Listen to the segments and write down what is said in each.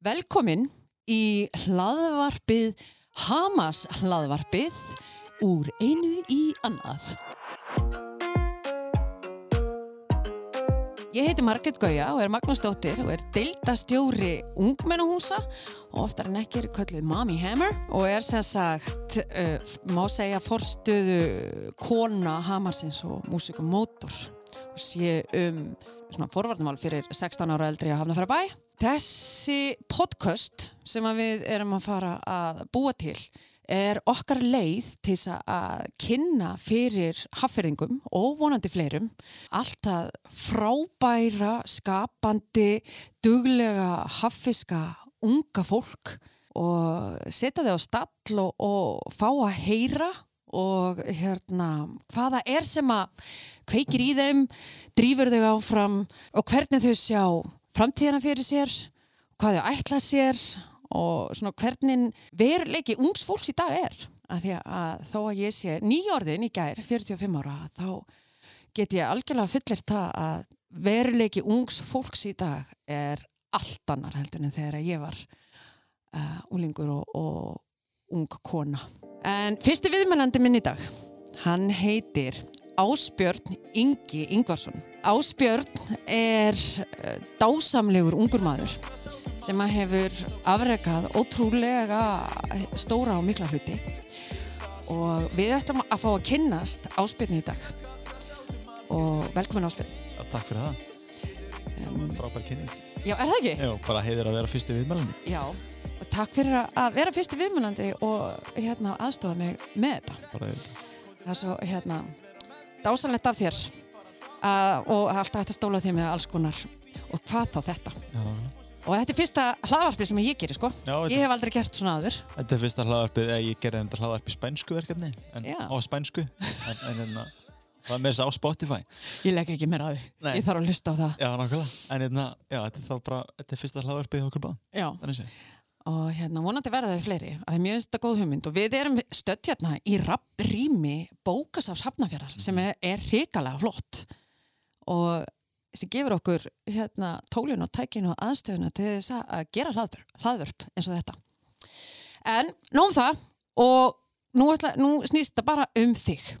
Velkomin í hlaðvarpið Hamas hlaðvarpið úr einu í annað. Ég heiti Margret Gauja og er Magnús Dóttir og er deildastjóri ungmennahúsa og oftar en ekki er kölluð Mami Hammer og er sem sagt, uh, má segja, forstöðu kona Hamarsins og músikumótor og sé um svona forvarnamál fyrir 16 ára eldri að hafna fara bæ. Þessi podcast sem við erum að fara að búa til er okkar leið til að kynna fyrir haffyrðingum og vonandi fleirum alltaf frábæra, skapandi, duglega, haffiska, unga fólk og setja þau á stall og, og fá að heyra og hérna hvaða er sem að kveikir í þeim, drýfur þau áfram og hvernig þau sjá framtíðana fyrir sér, hvað þau ætla sér og svona hvernig veruleiki ungs fólks í dag er. Að því að þó að ég sé nýjórðin í gær, 45 ára þá get ég algjörlega fullir það að veruleiki ungs fólks í dag er allt annar heldur en þegar ég var uh, úlingur og, og ung kona. En fyrsti viðmælandi minn í dag hann heitir Ásbjörn Ingi Ingvarsson Ásbjörn er uh, dásamlegur ungur maður sem hefur afrekað ótrúlega stóra og mikla hluti og við ættum að fá að kynnast Ásbjörn í dag og velkomin Ásbjörn Já, takk fyrir það. um, Frábær kynning. Já, er það ekki? Já, bara heiður að vera fyrsti viðmælandi. Já, og takk fyrir að vera fyrsti viðmennandi og hérna aðstofa mig með þetta Bara þetta. það er svo hérna dásanlegt af þér að, og alltaf hægt að stóla þér með alls konar. Og hvað þá þetta? Já, og þetta er fyrsta hlaðvarpi sem ég gerir sko. Já, ég hef aldrei gert svona aður þetta er fyrsta hlaðarpið, eða ég gerði þetta hlaðarpið spænsku verkefni, en á spænsku, en, en, en það er með þess að á Spotify. ég legg ekki meira á því, ég þarf að hlusta á það. Já, nákvæmlega. En hérna, þetta er þá bara, þetta er fyrsta hlaðarpið okkur sé. Og hérna vonandi verða þau fleiri. Að það er mjög þetta góð hugmynd. Og við erum stödd hérna í rapprými bókasafs Hafnafjörðar sem er, er hrikalega flott. Og sem gefur okkur hérna tólun og tækin og aðstöðuna til þess að- gera hlaðvörp, hlaðvörp eins og þetta. En nóg um það. Og nú, ætla, nú snýst þetta bara um þig.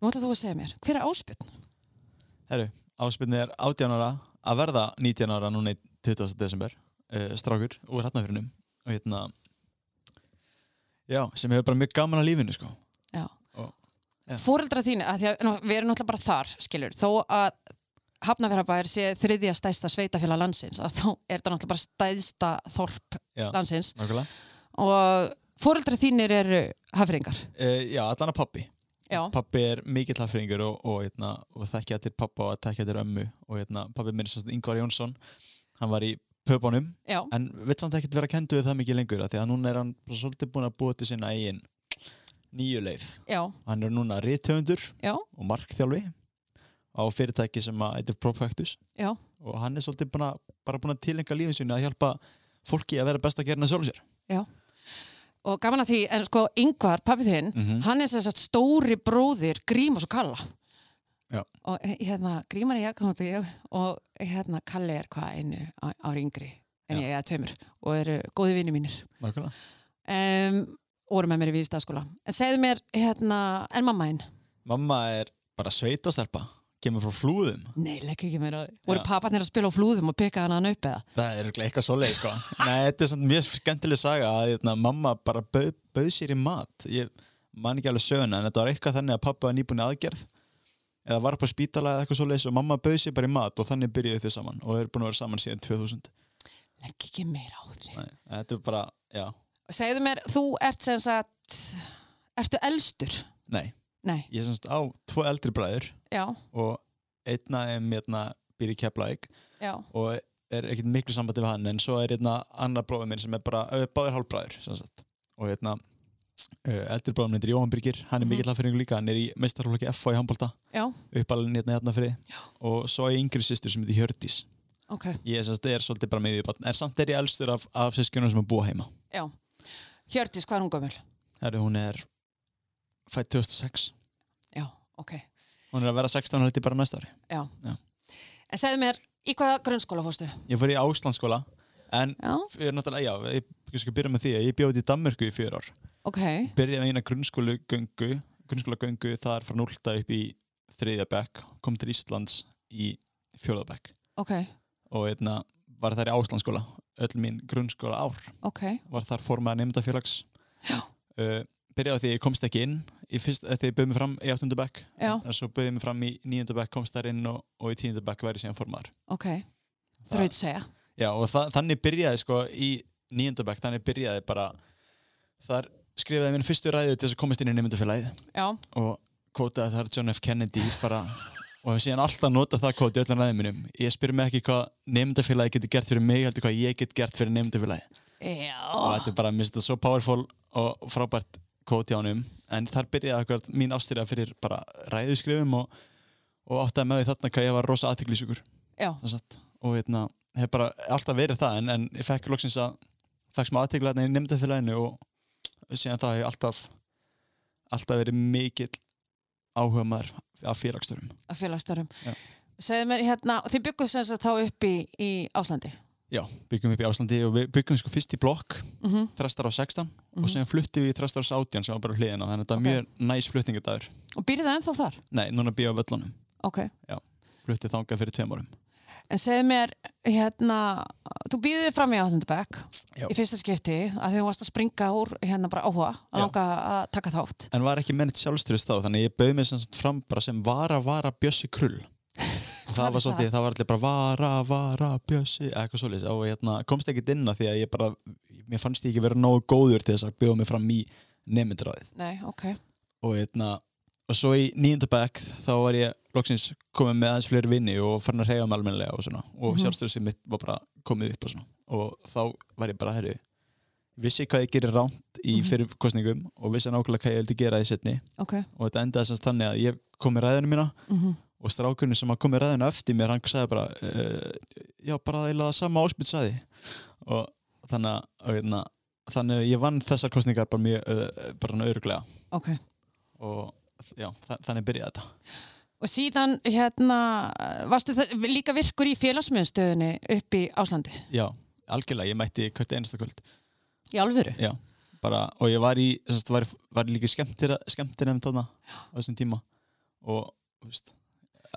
Nú ætla þú að segja mér hver er áspjörn? Herru, áspilni er 18 ára, að verða 19 ára núna í 20. desember, uh, strákur úr hratnafyrinum og hérna, já, sem hefur bara mjög gaman að lífinu, sko. Fóreldra þínu, að því að nú, við erum náttúrulega bara þar, skilur, þó að Hafnafjörðabæður sé þriðja stæsta sveitafélag landsins, að þá er þetta náttúrulega bara stæðsta þorp Já, landsins nákvæmlega. og fóreldra þínir eru hafringar. Uh, já, allan að pappi. Já, Pappi er mikill hafringur og, og, hérna, og þekki allir pappa og þekki allir ömmu og hérna, pappi minn er svona Ingvar Jónsson hann var í pöpunum. En vill samt ekkert vera kendu við það mikið lengur því að núna er hann svolítið búin að búa til sinna eigin nýju leið. Já, hann er núna rithöfundur já, og markþjálfi á fyrirtæki sem að heitir Propactus já, og hann er svolítið búin að, bara búin að tilenga lífin sinni að hjálpa fólki að vera best að gera hann sjálf sér. Já. Og gaman að því, en sko, Yngvar, pappið þinn, Mhm. hann er að stóri bróðir Grímos og Kalla. Já. Og eh, hérna, Grímar er jakkamóti og hérna, Kalli er hvað einu ári yngri en ég er tveimur og eru góði vinni mínir. Um, voru með mér í víðstæðskóla en segðu mér, hérna, en mamma einn mamma er bara sveitastelpa kemur frá flúðum. Nei, legg ekki mér á því voru Já. papparnir að spila á flúðum og peka hann upp eða? Það er eitthvað svoleið sko. Nei, þetta er svona mjög skemmtileg saga að hérna, mamma bara bauð, bauð sér í mat. Ég man ekki alveg söguna en þetta var eitthvað þannig að pappa var nýbúin aðgerð eða var upp á spítala eða eitthvað svoleiðis og mamma bauð sér bara í mat og þannig byrjuðu þau saman og þau eru búin að vera saman síðan 2000 legg ekki mér á því. Nei, þetta er bara, já, segðu mér, þú ert sem sagt ertu elstur? nei. Nei, Ég er semst á tvo eldri bræður já, og einna er hérna býr í Keflæk já. og er ekkert miklu sambandi við hann en svo er hérna annar bróður minn sem er bara uh, báðir hálfbræður sem sagt. og hérna eldri bróður minn er Jóhann Birgir hann er Mhm. mikill aðfyringu líka, hann er í meistarhólaki F í handbólta já, uppalinn hérna hérna fyrir. Og svo er yngri sýstur sem heitir Hjördís. Ok, ég er, er svolítið bara með því en samt er ég elstur af, af sískunum sem er búa heima. Já. Hjördís, hvað er hún gömul? Herri, hún er fætt 2006 já, ok, hún er að vera 16 hluti bara næsta ári. Já. Já. en segðu mér, í hvaða grunnskóla fórstu? ég fór í Áslandsskóla en Já, ég er náttúrulega, já, ég ég skal byrja með því að ég bjóði í Danmörku í fjör ár ok, byrjaði eina grunnskólu göngu grunnskóla göngu þar frá núlta upp í þriðja bekk, kom til Íslands í fjórða bekk. Ok, og einna, var þar í Áslandsskóla öll mín grunnskóla ár. Ok, var þar formaður nefndafélags uh, byrjaði á því ég komst ekki inn fyrst, eh, þegar ég bauði mig fram í áttundu bekk. Já. en svo bauði mig fram í níundu bekk komst þar inn og, og í tíundu bekk væri síðan formaður. Ok, þraut segja. Já, og þa þannig byrjaði sko í nýjöndabæk, þannig byrjaði bara þar skrifaði minn fyrstu ræðu til þess að komast inn í nefndafélagið og kvotaði þar John F. Kennedy bara, og hef síðan alltaf notað það kvoti öllum ræðum minnum. Ég spyr mig ekki hvað nefndafélagið getur gert fyrir mig, heldur hvað ég get gert fyrir nefndafélagið. Og þetta er bara, mér finnst þetta svo powerful og frábært kvoti á hennum, en þar byrjaði akkurat mín ástyrja fyrir bara ræðuskrifum og, og áttaði með því þarna hvað ég var rosa sagt, og veitna, hef bara alltaf verið það en, en ég fekk loksins að fekk smá aðtegla þarna í nefndafélaginu og síðan það hef ég alltaf alltaf verið mikill áhuga maður af félagstörum að félagstörum. Já. Segðu mér hérna, þið bygguð sem sagt þá upp í, í Áslandi. já, byggjum upp í Áslandi og við byggjum sko fyrst í blokk Mm -hmm. þrestar á 16 Mhm. og síðan fluttum við í þrestar á 18 sem var bara hliðina þannig að þetta Ok. er mjög næs flutningadæður Og býrið það ennþá þar? nei, núna býja á völlunum Ok. fluttið þangað fyrir tveim árum En segðu mér, hérna, þú býðið fram í Áslandabæk Já. í fyrsta skipti að þú varst að springa úr hérna bara áhuga að Já. langa að taka þátt. en var ekki mennitt sjálfstyrist þá þannig ég bauð mér fram bara sem vara vara Bjössi Krull það var svolítið, það var allir bara vara vara Bjössi, eitthvað svolítið og hérna, komst ekkert inn að því að ég bara mér fannst ég ekki vera nógu góður til þess að bjóða mig fram í nefndræðið Nei, ok. og hérna og svo í nýjunda bekk þá var ég loksins komið með aðeins fleiri vinni og farin að reyja mig almennilega og svona og mm Mhm. sjálfstyrist mitt var bara komið upp og svona og þá var ég bara, herru vissi hvað ég gerir ránt í Mhm. fyrir kostningum og vissi nákvæmlega hvað ég vildi gera í setni Ok. og þetta endaði semst þannig að ég kom í ræðinu mína Mm og strákunni sem kom í ræðinu eftir mér hann sagði bara uh, já bara það sama áspilt sagði og þannig að hérna, þannig að ég vann þessar kostningar bara mjög uh, bara öruglega Ok. og já, þa þannig byrjaði þetta Og síðan, hérna, varstu það, líka virkur í félagsmiðstöðinni upp í Áslandi? já, algjörlega, ég mætti hvert einasta kvöld Í alvöru? já, bara, og ég var í semst, var, var líka skemmtir, skemmtir nefnd þarna á þessum tíma og þú veist,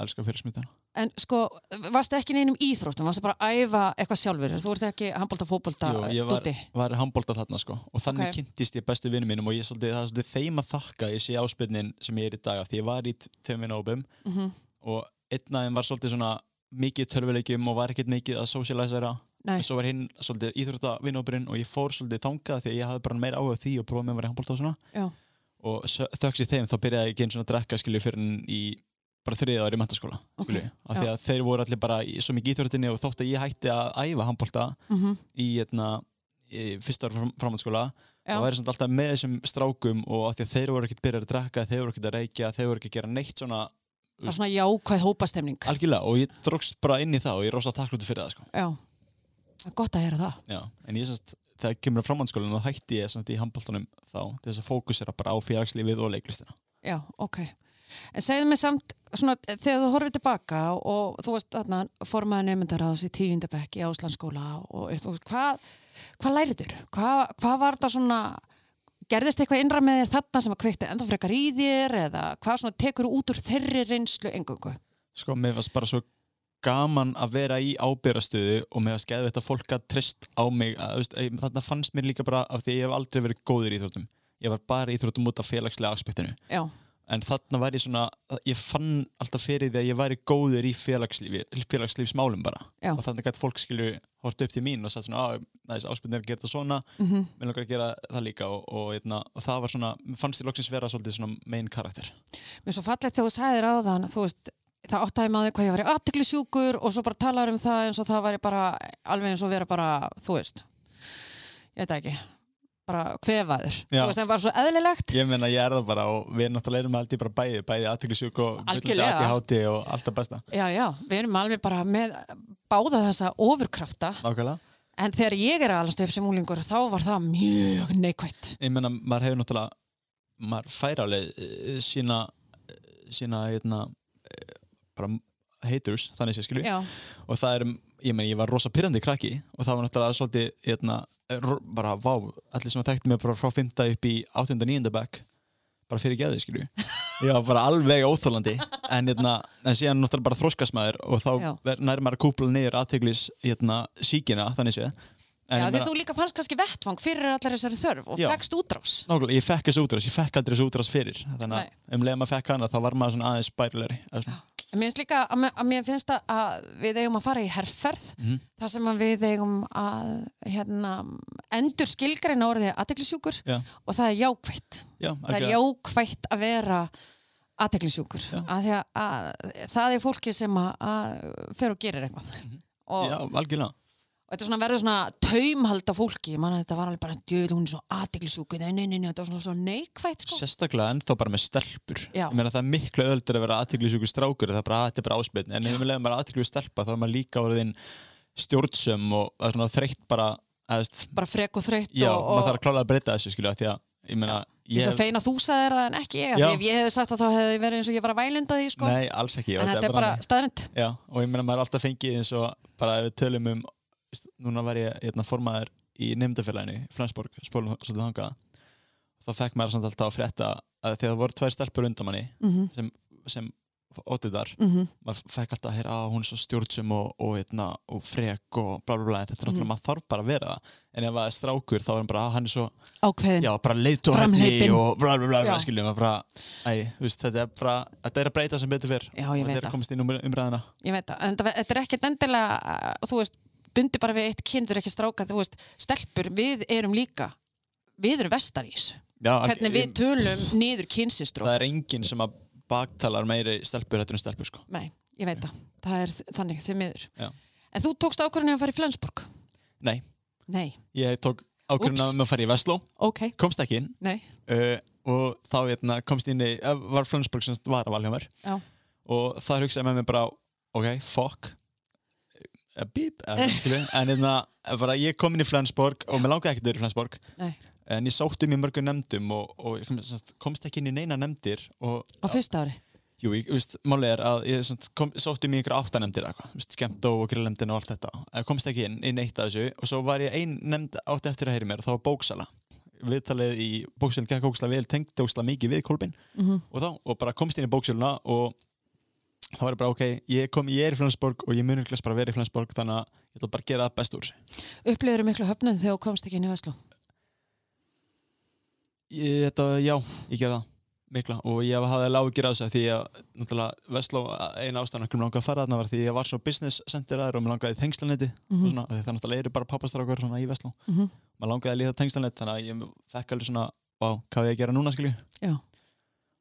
elskar félagsmyndina En sko, varstu ekki í neinum íþróttum? Varstu bara að æfa eitthvað sjálfur? Þú ert ekki handbólta, fótbólta, Jú, ég var, var handbólta þarna sko og þannig Ok. kynntist ég bestu vinnum mínum og ég svolítið, það er svolítið þeim að þakka ég sé áspilnin sem ég er í dag af því ég var í tveim vinnahópum Mm -hmm. og einn af þeim var svolítið svona mikið tölvuleikjum og var ekkert mikið að socialisera en svo var hinn svolítið íþrótta vinnahópurinn og ég fór svolítið þangað því ég hafði bara svona ég bara þriðið ári í mentaskóla Ok, skilju, af því að þeir voru allir bara í, svo mikið íþróttinni og þótt að ég hætti að æfa handbólta mm í, etna, í fyrsta fram, framhaldsskóla og væri samt alltaf með þessum strákum og af því að þeir voru ekkert byrjað að drekka, þeir voru ekkert að reykja, þeir voru ekki að gera neitt svona það var svona jákvæð hópastemning. algjörlega og ég drókst bara inn í það og ég er rosa þakklúti fyrir það sko. Já, það er gott að heyra það. Já, en ég semst, þegar kemur á framhaldsskólan þá hætti ég semst í handbóltanum þá til þess að fókusera bara á félagslífið og leiklistina Já, ok. En segðu mig samt, svona, þegar þú horfið tilbaka og þú varst þarna formaði nefndaráðs í tíundabekk í Áslandsskóla og og hvað, hvað læriður? Hvað, hvað var það svona, gerðist eitthvað innra með þér þarna sem að kveikti enda frekar í þér eða hvað svona tekur út úr þeirri reynslu engungu? Sko, mér varst bara svo gaman að vera í ábyrrastöðu og mér varst geðveitt að fólk að trist á mig að, veist, að, þarna fannst mér líka bara af því að ég hef aldrei verið góður í íþróttum ég var bara í íþróttum út af félagslega aspektinu Já, en þarna var ég svona ég fann alltaf fyrir því að ég væri góður í félagslífi, félagslífsmálum bara. Já. og þannig að fólk skilju hort upp til mín og sagt svona, að næst áspilnir að gera þetta svona. Mm mér langar að gera það líka. Og, og, og, og það var svona, fannst ég loksins vera svolítið svona main karakter mér er svo fallegt þegar þú sagðir á þann, þú veist, það áttæði maður hvað ég var í aðtiklisjúkur og svo bara talar um það eins og það væri bara alveg eins og vera bara, þú veist, ég veit það ekki, bara kvefaður. Þú veist, það var svo eðlilegt. Ég meina ég er það bara og við náttúrulega erum aldrei bara bæði, bæði aðtöklusjúk og. ADHD og allt það besta. Já, já, við erum alveg bara með báða þessa ofurkrafta Nákvæmlega. en þegar ég er að alast upp sem úlingur þá var það mjög neikvætt Ég meina maður hefur náttúrulega, maður fær alveg eh, sína, eh, sína, hérna, eh, bara haters, þannig sé skilju. Og það er ég meni, ég var rosa pyrrandi krakki og það var náttúrulega svolítið, hérna, ro- bara, vá, allir sem þekktu mig bara frá 5. upp í 8. og 9. bekk bara fyrir geði, skilju ég var bara alveg óþólandi en, hérna, en síðan náttúrulega bara þróskasmaður og þá Já. ver- nær maður að kúpla niður aðteglis, hérna, síkina, þannig séð En Já, því meina- þú líka fannst kannski vettvang fyrir allar þessari þörf og Já. fegst útrás. Nákvæmlega, ég fekk þessu útrás, ég fekk aldrei þessu útrás fyrir þannig að um leiðum að fekk hana þá var maður svona aðeins bærilegri svona. En Mér finnst líka að, að mér finnst að- við eigum að fara í herrferð Mhm. þar sem við eigum að hérna, endur skilgreina orðið aðteglisjúkur og það er jákvætt. já, Það er jákvætt að vera aðteglisjúkur. Að að, að það er fólki sem að, fer og gerir eitthvað. Og, Mhm. Já, algjörlega og þetta svona verður svona taumhald á fólki. Man, þetta var alveg bara, djöð, hún er svo aðteglisjúkur. Nei, nei, nei, nei, þetta var svona svo neikvætt, sko. Sérstaklega ennþá bara með stelpur Já. Ég meina það er miklu öðuldur að vera aðtiklisjúkur strákur það er bara, "Ah, þetta er bara áspiln en ef við leiðum bara aðtiklisjúkur stelpa þá er maður líka orðin stjórnsum og það er svona þreytt bara eðst, Bara frek og þreytt Já, og, maður og þarf að klála að breyta þessu skilja því að ég meina Ég ég, svo fein að þú sagðir það en ekki ég. Ef ég hefði sagt það þá hefði verið eins og ég var að vælunda því, sko. Nei, alls ekki en þetta er bara staðrind. Já, og ég meina maður er alltaf fengið eins og bara ef við tölum um núna var ég hérna, formaður í nefndafélaginu Flensborg, spólum svolítið þangað þá fekk maður samt alltaf að frétta að þegar það voru tvær stelpur undan manni Mm -hmm. sem, sem óttiðar Mm maður fekk alltaf að heyra að hún er svo stjórnsum og, og, hérna, og frek og bla bla bla þetta er náttúrulega, Mhm. maður þarf bara að vera það en ef það er strákur þá er hann bara, að hann er svo Ákveðin. já, bara Framhleypinn. hefni og bla bla bla, bla skiljum bara, æ, veist, þetta er bara þetta er að breyta sem betur fyrr Já, og þetta er að komast inn um umræðina Ég veit það. En þetta er ekkert endilega, þú veist, bundi bara við eitt kynður ekki stráka, þú veist, stelpur, við erum líka, við erum vestarís. Hvernig við tölum niður kynsistrók. það er enginn sem að baktalar meiri stelpur þetta en stelpur sko Nei, ég veit það. Það er þannig því miður. Já. En þú tókst ákvörðinu að fara í Flensborg? nei, Nei. ég tók ákvörðuna Úps. um að fara í Vestló Ok. komst ekki inn uh, og þá hérna, komst inn í uh, var Flensborg sem var að valja mér og það hugsaði með mér bara ok, fuck uh, beep, uh, en hérna bara ég kom inn í Flensborg og mér langaði ekki að vera í Flensborg. Nei. en ég sótti um í mörgum nefndum og, og komst ekki inn í neina nefndir og Á fyrsta ári? jú, ég, veist, málið er að ég kom, sótti um í ykkur áttanemndir skemmt og grillnefndin og allt þetta. Ég komst ekki inn í neitt af þessu. Og svo var ég ein nefnd átti eftir að heyri mér og það var bóksala. Viðtalið í bóksalinn gekk óksla vel tengt óksla mikið við kolpin Mm og þá, og bara komst inn í bóksöluna og þá var ég bara ok, ég, kom, ég er í Flensborg og ég mun ykkur bara vera í Flensborg þannig að ég ætla bara að gera það best úr þessu Upplifður miklu höfnum þegar þú komst ekki inn í Vestló? ég, þetta, já, ég gera það mikla og ég hafði lágir á þessu því að náttúrulega Vestló eina ástæðan okkur mér langaði að fara þarna var því ég var svo business center þar og mér langaði og svona, af því það náttúrulega eru bara pappastrákur í Vestló Mm -hmm. maður langaði að líða tengslaneti þannig að ég fekk alveg svona, vá, hvað er ég að gera núna skilju Já.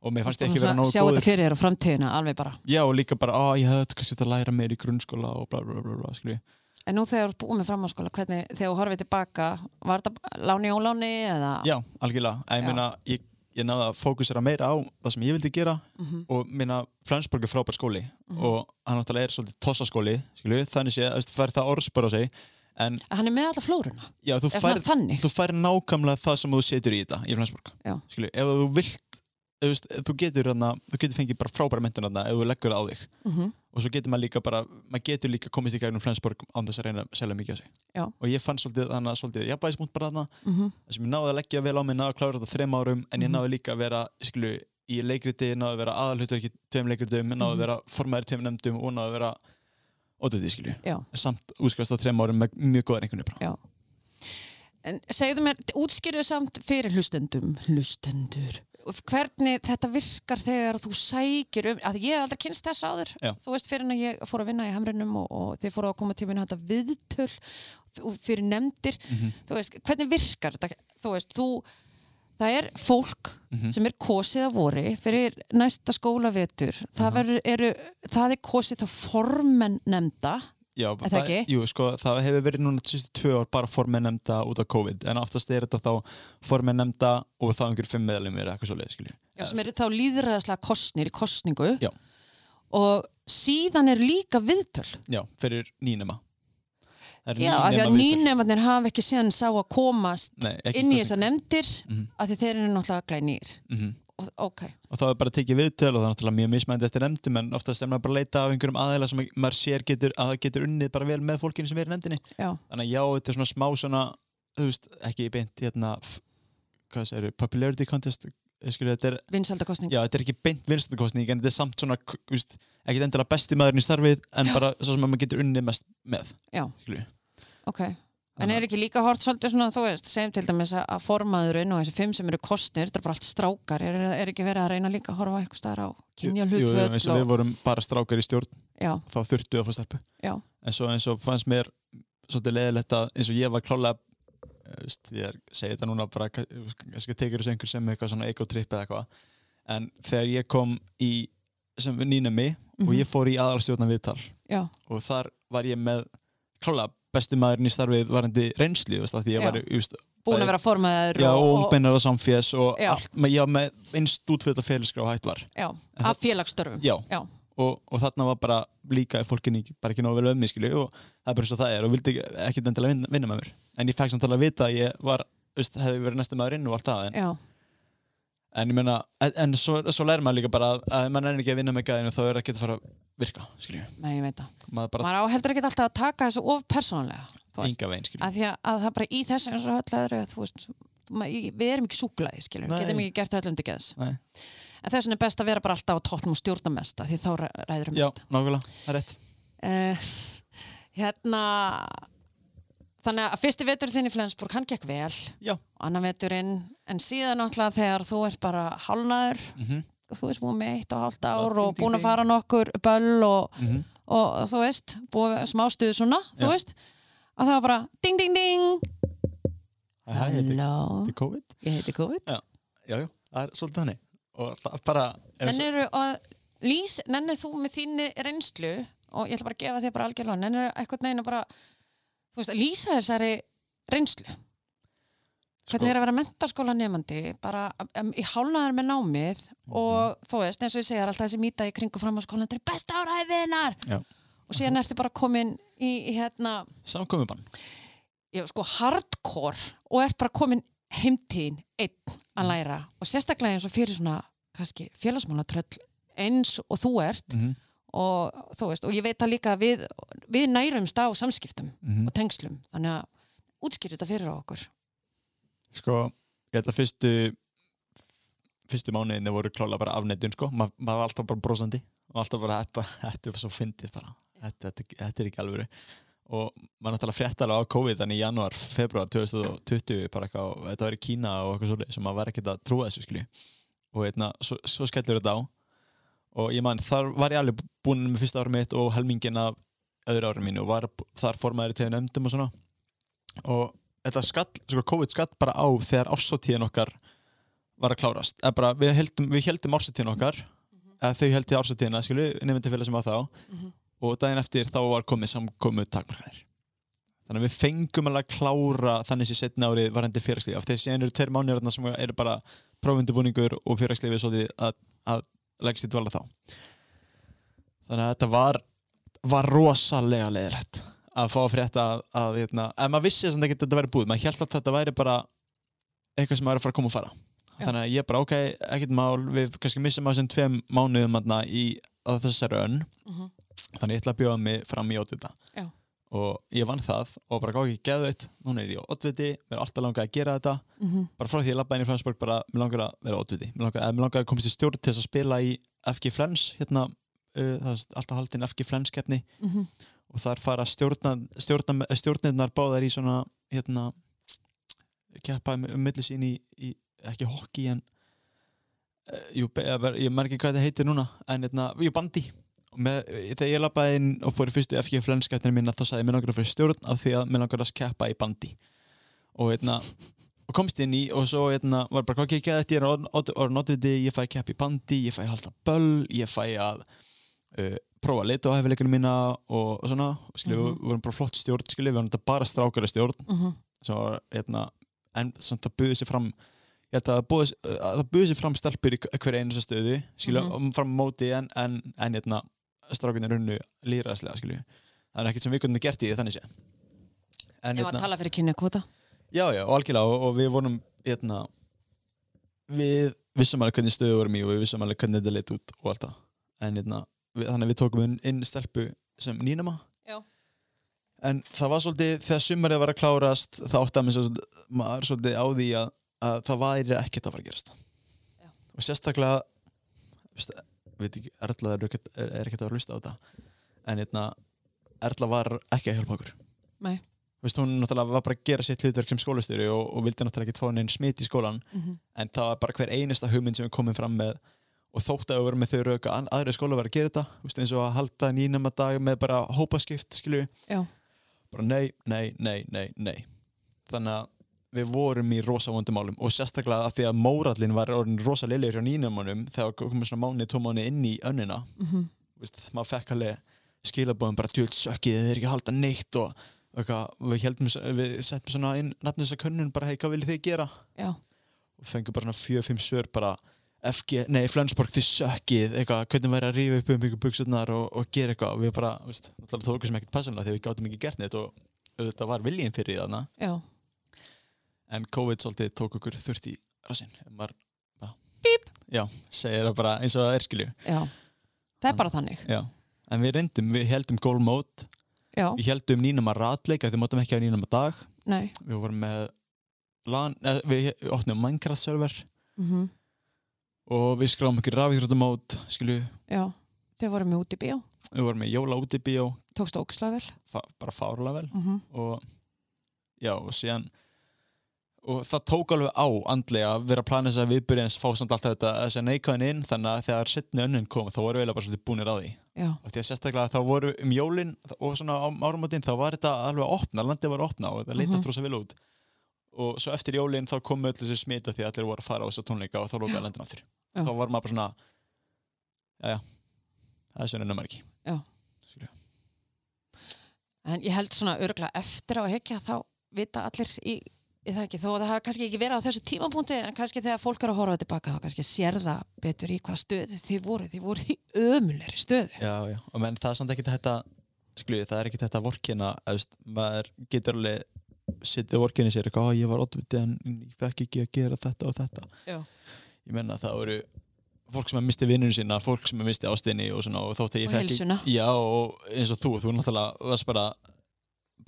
Og mér fannst ekki vera nógu Sjá góður þetta fyrir þér á framtíðina, alveg bara. já og líka bara, á ég hefði kannski að læra meir í grunnskóla og bla bla bla, bla skilju En nú þegar þú ert búið með framháskóla, hvernig, þegar þú horfið tilbaka, var þetta láni óláni eða? Já, algjörlega. Ég meina, ég, ég náði að fókusera meira á það sem ég vildi gera Mhm. og minna Flensborg er frábær skóli Mhm. og hann náttúrulega er svolítið tossaskóli, skilju, þannig sé að fær það orðspör á sig, en Hann er með alla flóruna. já, þú Er fær, nákvæmlega það sem þú setur í þetta í Flensborg, skilju, ef þú vilt veist, þú getur þarna, þú getur fengið bara frábæra þarna ef þú leggur það á þig Mm og svo getur maður líka bara, maður getur líka komist í gegnum Flensborg án þess að reyna að selja mikið á sig Já. og ég fann svolítið þannig að svolítið jafnvægismúnt bara þarna -hmm. sem ég náði að leggja vel á mig, náði að klára þetta þrem árum en ég Mhm. náði líka að vera skilju, í leikriti, náði að vera aðalhutu ekki tveim leikritum, náði Mhm. að vera formaður tveim nefndum og náði að vera ótöðið skilju, samt útskast á þrem árum með mjög góðar einhvern. En segðu mér, útskýrðu samt fyrir hlustendum, hlustendur, hvernig þetta virkar þegar þú sækir um, að ég hef aldrei kynst þess áður, Já. þú veist fyrir en að ég fór að vinna í hamrinum og, og þið fóru að koma til minna þetta viðtöl fyrir nefndir, Mhm. þú veist, hvernig virkar þetta, þú veist, þú, það er fólk Mhm. sem er kosið að vori fyrir næsta skólavetur, það, verður, eru, það er kosið þá formenn nefnda, Já, Er það ekki? Jú, sko, það hefur verið núna sístu tvö ár bara formið nefnda út af COVID en oftast er þetta þá formið nefnda og þá einhver fimm meðlumir eða eitthvað svo leið, sem eru þá líðræðaslega kostnir í kostningu Já. og síðan er líka viðtöl Já, fyrir nýnema Það Já, af því að nýnema viðtöl. nýnemarnir hafa ekki séðan sá að komast Nei, inn í kosning. þessar nefndir Mhm. af því þeir eru náttúrulega glænýr Mhm. og, ok, og þá er bara tekið viðtöl og það er náttúrulega mjög mismændi eftir nefndum en oftast er maður bara að leita af einhverjum aðeila sem maður sér getur, að getur unnið bara vel með fólkinu sem er í nefndinni. Já, þannig að já, þetta er svona smá svona þú veist, ekki beint hérna hvað eru, popularity contest ég skilja, þetta er, vinsaldakostning já, þetta er ekki beint vinstakostning en þetta er samt svona, veist, ekki endilega besti maðurinn í starfið en Já. bara svo sem maður getur unnið mest með Já. skilju ok, en er ekki líka hort svolítið svona, þú veist, segjum til dæmis að- að formaðurinn og þessi fimm sem eru kostnir þetta er bara allt strákar, er, er ekki verið að reyna líka að horfa eitthvað staðar á kynja Jú, jú, eins og hlutvöld við vorum bara strákar í stjórn já, þá þurftu að fá já, en svo eins og fannst mér svolítið leðilegt að eins og ég var klálega eh, veist, ég segi þetta núna bara kannski tekur þessu einhver sem eitthvað svona ego-trip eða eitthvað. En þegar ég kom í sem nýnumi og Mhm. ég fór í aðalstjórna viðtal já, og þar var ég með klálega besti maðurinn í starfið varandi reynslu veist, því ég var búin að vera formaður já, og og, ungbennar og samfés og Já. allt, ég var með einst útfjöld af félagsgrá hætt var. Já, En af félagsstörfum. Já, og, og þarna var bara líka fólkinni bara ekki nógu vel skilju og það er bara svo það er og vildi ekki- endilega vinna, vinna með mér. En ég fekk samt alveg að vita að ég var veist, hefði verið næstu maður inn og allt það en, en ég meina, en, en svo, svo lærir maður líka bara að, að ef maður er ekki að vinna með gæðinu þá er ekki að fara virka skilju, nei, ég veit það. Maður bara maður á heldur ekki alltaf að taka þessu of persónlega enga veginn skilju. Að að, að það bara í þessu eins og öllu öðru þú veist, ma- í- við erum ekki súklaði skilur, Nei. getum ekki gert öllum til geðs. Nei. en þess vegna er best að vera bara alltaf á toppnum og stjórna mest því þá ræ- ræður já, mest nákvæmlega, það er rétt. Uh, hérna þannig að fyrsti vetur þinn í Flensborg hann gekk vel, já, annan veturinn en síðan náttúrulega þegar þú ert bara hálnaður, mm þú veist búin með eitt og hálft ár og búin að fara nokkur böll og, -hmm. og þú veist, búin smá stuð svona, þú Já. veist. Og það var bara ding ding ding. Halló, þetta er COVID? Ég heiti COVID. Já, já, það er svolítið þannig. Og það bara Nennir að lýs, nennir þú með þínni reynslu? Og ég ætla bara að gefa þér bara algjörlega nennir eitthvað neginn að bara þú veist, að lýsa þessari reynslu hvernig Sko- er að vera mentaskóla nefandi bara um, í hálnaðar með námið Mhm. og þú veist, eins og ég segja alltaf þessi mýta í kringu framháskólan, þetta er besta áræðinar og síðan ertu bara komin í, í hérna, samkomubann. Já, sko hardcore og ert bara komin heimtíðin einn að Mhm. læra. Og sérstaklega eins og fyrir svona kannski félagsmálatröll eins og þú ert mm og þú veist, og ég veit það líka við, við nærumst á samskiptum -hmm. og tengslum, þannig að útskýrðu þetta fyrir okkur Sko, ég held að fyrstu fyrstu mánuðinni voru klála bara afneitun sko, Ma, maður var alltaf bara brosandi og alltaf bara, þetta, þetta er svo fyndið bara, þetta, þetta, þetta er ekki alvöru. Og maður náttúrulega frétt alveg á COVID þannig í janúar, februar 2020 bara eitthvað, og þetta var í Kína og eitthvað svolítið sem maður var ekkert að trúa þessu skilju. Og eitna, svo, svo skellur þetta á. Og ég man, þar var ég alveg búinn með fyrsta árum mitt og helmingin af öðru árum mínu og var þar formaður í tegum nefndum og svona. Og þetta skall, sko, COVID skall bara á þegar ársóttíðin okkar var að klárast. Bara, við heldum, við heldum ársóttíðin okkar eða þau heldi ársóttíðina, skilu, nefndi félag sem var þá. Mhm. og daginn eftir þá var komið samkomu takmarkanir. Þannig að við fengum alveg að klára þannig sem setna árið var hendur félagslífi af þessi einu eru tveir þarna sem eru bara prófundubúningur og félagslífi svo því að, að leggst í dvala þá. Þannig að þetta var var rosalega leðilegt að fá að frétta að, að hérna, en maður vissi þess að þetta væri búið, maður held að þetta væri bara eitthvað sem væri að fara að koma og fara Já. þannig að ég bara, ok, ekkert mál við kannski missum á þessum tveim mánuðum þarna í að þessari önn Mhm. þannig ég ætla að bjóða mig fram í ótvita Já. og ég vann það og bara gáði ekki geðveitt, núna er ég á ótviti mér er alltaf langað að gera þetta Mhm. bara frá því ég labba inn í Flensborg bara, mér langar að vera ótviti mér langar, mér langar að komast í stjórn til að spila í FG Flens, hérna uh, það er alltaf haldin FG Flens keppni Mhm. Og þar fara stjórna, stjórna, stjórnirnar báðar í svona hérna keppa um um milli sín í, í ekki hokki en uh, jú, ég maður ekki hvað þetta heitir núna en hérna, jú, bandi með, þegar ég labbaði inn og fór í fyrstu FG flenskeppninu mína þá sagði ég mér langar að fyrir stjórn af því að mér langar að keppa í bandi og hérna og komst inn í og svo hérna var bara hvað ekki að þetta ég er orðin oddviti ég fæ að keppa í bandi, ég fæ halda böll ég fæ að uh, prófa að leita á hefileikunum mína og, og svona og skilja, Mhm. við, við vorum bara flott stjórn skilja, við vorum bara strákara stjórn Mhm. sem var hérna en samt það buði sér fram það buði, að það buði sér fram stelpur í hverja einu stöðu skilja, Mhm. um fram móti en, en, en hérna strákunir runnu líðræðslega skilju það er ekkert sem við kunum gert í því þannig sé en Ég var að tala fyrir kynni kvota Já, já, og algjörlega og, og við vorum hérna, við vissum alveg hvernig stöðu vorum í og við vissum alveg hvernig þetta leit út og allt það en hérna, við, þannig að við tókum inn, inn stelpu sem nýnama en það var svolítið þegar sumarið var að klárast þá átti að svolítið, maður svolítið á því að, að það væri ekkert að fara að gerast Já. og sérstaklega veist, veit ekki, Erla er, ekkert- er, er ekkert að hlusta á þetta en hérna, Erla var ekki að hjálpa okkur Nei. Veist, hún náttúrulega var bara að gera sitt hlutverk sem skólastjóri og, og vildi náttúrulega ekki fá neinn smit í skólan Mhm. en það var bara hver einasta hugmynd sem við komum fram með og þótt að við vorum með þau rauka að aðri skóla var að gera þetta veist, eins og að halda nýnama dag með bara hópaskipt skilju bara nei, nei, nei, nei, nei þannig að við vorum í rosa vondumálum og sérstaklega að því að mórallin var orðin rosa liðlegur hjá nýnamanum þegar komum svona mánu, tó mánu inn í önnina Mhm. veist, maður fekk alveg skilabóðum bara djöld sökkið, er ekki að halda neitt og eitthvað, við, heldum, við settum svona inn nafnum þess að könnun bara, hei, hvað viljið þið gera? Já. og fengum bara svona fjö, fimm svör bara FG, nei, Flensborg, þið sökkið eitthvað, hvernig væri að rífa upp um ykkur buksurnar og, og gera eitthvað, við bara, veist það tókum sem ekkert passanlega þegar við gátum ekki gert neitt og þetta var viljinn fyrir þarna Já. en COVID svolítið tók okkur þurft í rassinn maður bara, já, segir það bara eins og það er skilju Já. Það er bara þannig. já, en við reyndum, við heldum Já. við heldum nýnum að ratleika því mátum ekki að nýnum að dag Nei. við vorum með LAN, eh, við opnum Minecraft server Mm og við skráum okkur rafíþróttamót skilju, Já. Þau voru með út í bíó. við vorum með jóla út í bíó Tókst ókslega vel. bara fárlega vel Mm og já, og síðan og það tók alveg á andlega að vera að plana þess að viðbyrja eins fá samt alltaf þetta að neikvæðin inn þannig að þegar setni önnun kom þá voru við bara svolítið búnir á því Já. og því að sérstaklega þá voru um jólin og svona á árumotinn þá var þetta alveg að opna, landið var að opna og það leita Mhm. -hmm. vel út og svo eftir jólin þá komu öll þessi smita því að allir voru að fara á þessa tónleika og þá lókaði landin aftur Já. þá var maður bara svona já já, það er svona nummer ekki Já. Skilju. En ég held svona örgla eftir á að hekja þá vita allir í, í það ekki, þó að það hafa kannski ekki verið á þessu tímapunkti en kannski þegar fólk er að horfa tilbaka þá kannski sér það betur í hvað stöðu þið voru, þið voru í ömulegri stöðu. Já, já, og menn það er samt ekki þetta skilju, það er ekki þetta vorkina maður getur alveg sittið vorkinni sér eitthvað, "Ó, ég var oddviti en ég fekk ekki að gera þetta og þetta Já. Ég menna það voru fólk sem að misti vinnunum sína, fólk sem að misti ástinni og svona, og þótt að ég fekk já, og eins og þú, þú náttúrulega varst bara